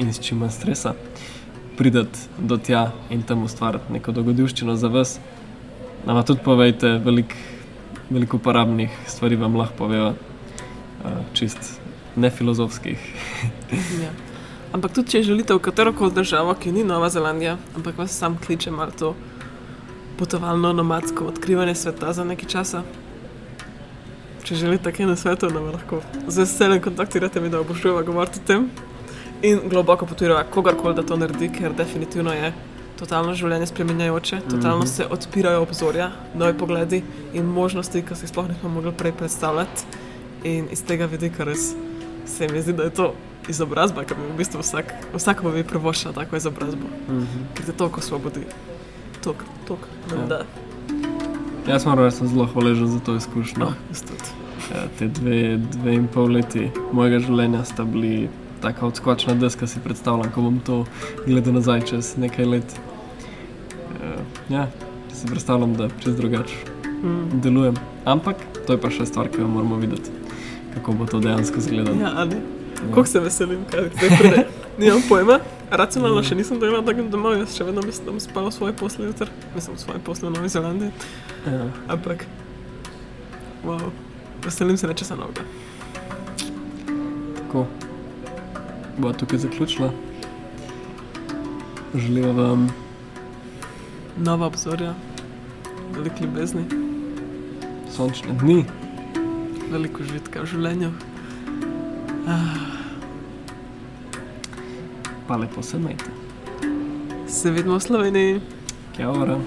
in s čim manj stresa prideti do tja in tam ustvariti neko dogodivščino za vas. Nama tudi povejte, veliko velik uporabnih stvari vam lahko povejo, uh, čist nefilozofskih. Ja. Ampak tudi, če želite v katero koli državo, ki ni Nova Zelandija, ampak vas sam kliče malo to potovalno, nomadsko odkrivanje sveta za nekaj časa. Če želite kaj na svetu, nam lahko z veseljem kontaktirate mi, da obožujeva govoriti o tem. In globoko potujeva kogarkoli, da to naredi, ker definitivno je totalno življenje spremenjajoče, totalno se odpirajo obzorja, nove pogledi in možnosti, ki si jih sploh nismo mogli prej predstavljati. In iz tega vidika res se mi zdi, da je to izobrazba, ki bi v bistvu vsak, vsak bi privoščila tako izobrazbo, Mhm. ker te toliko osvobodi. Tok, tok, Ja. ja. da. Jaz moram reči, sem zelo hvaležen za to izkušnjo. No. Ja, te dve, dve in pol leti mojega življenja sta bili tako odskočna deska, si predstavljam, ko bom to gledal nazaj čez nekaj let. Eh, Ja, si predstavljam, da čez drugače Mm. delujem. Ampak to je pa še stvar, ki jo moramo videti, kako bo to dejansko izgledalo. Ja, ali. Kako se veselim, kaj zdaj pride. Nimam pojma. Racionalno še nisem delal tako domov, jaz še vedno mislim, da bom spal v svoji posli jutri. Mislim, v svoji posli v Novi Zelandiji. Ja. Ampak, wow, veselim se nečesa novega. Tako. Bo tukaj zaključila. Želim vam Nova obzorja, veliko ljubezni, sončne dni. veliko užitka v življenju. Pa lepo se majte. Se vidimo v Sloveniji. Kjavra.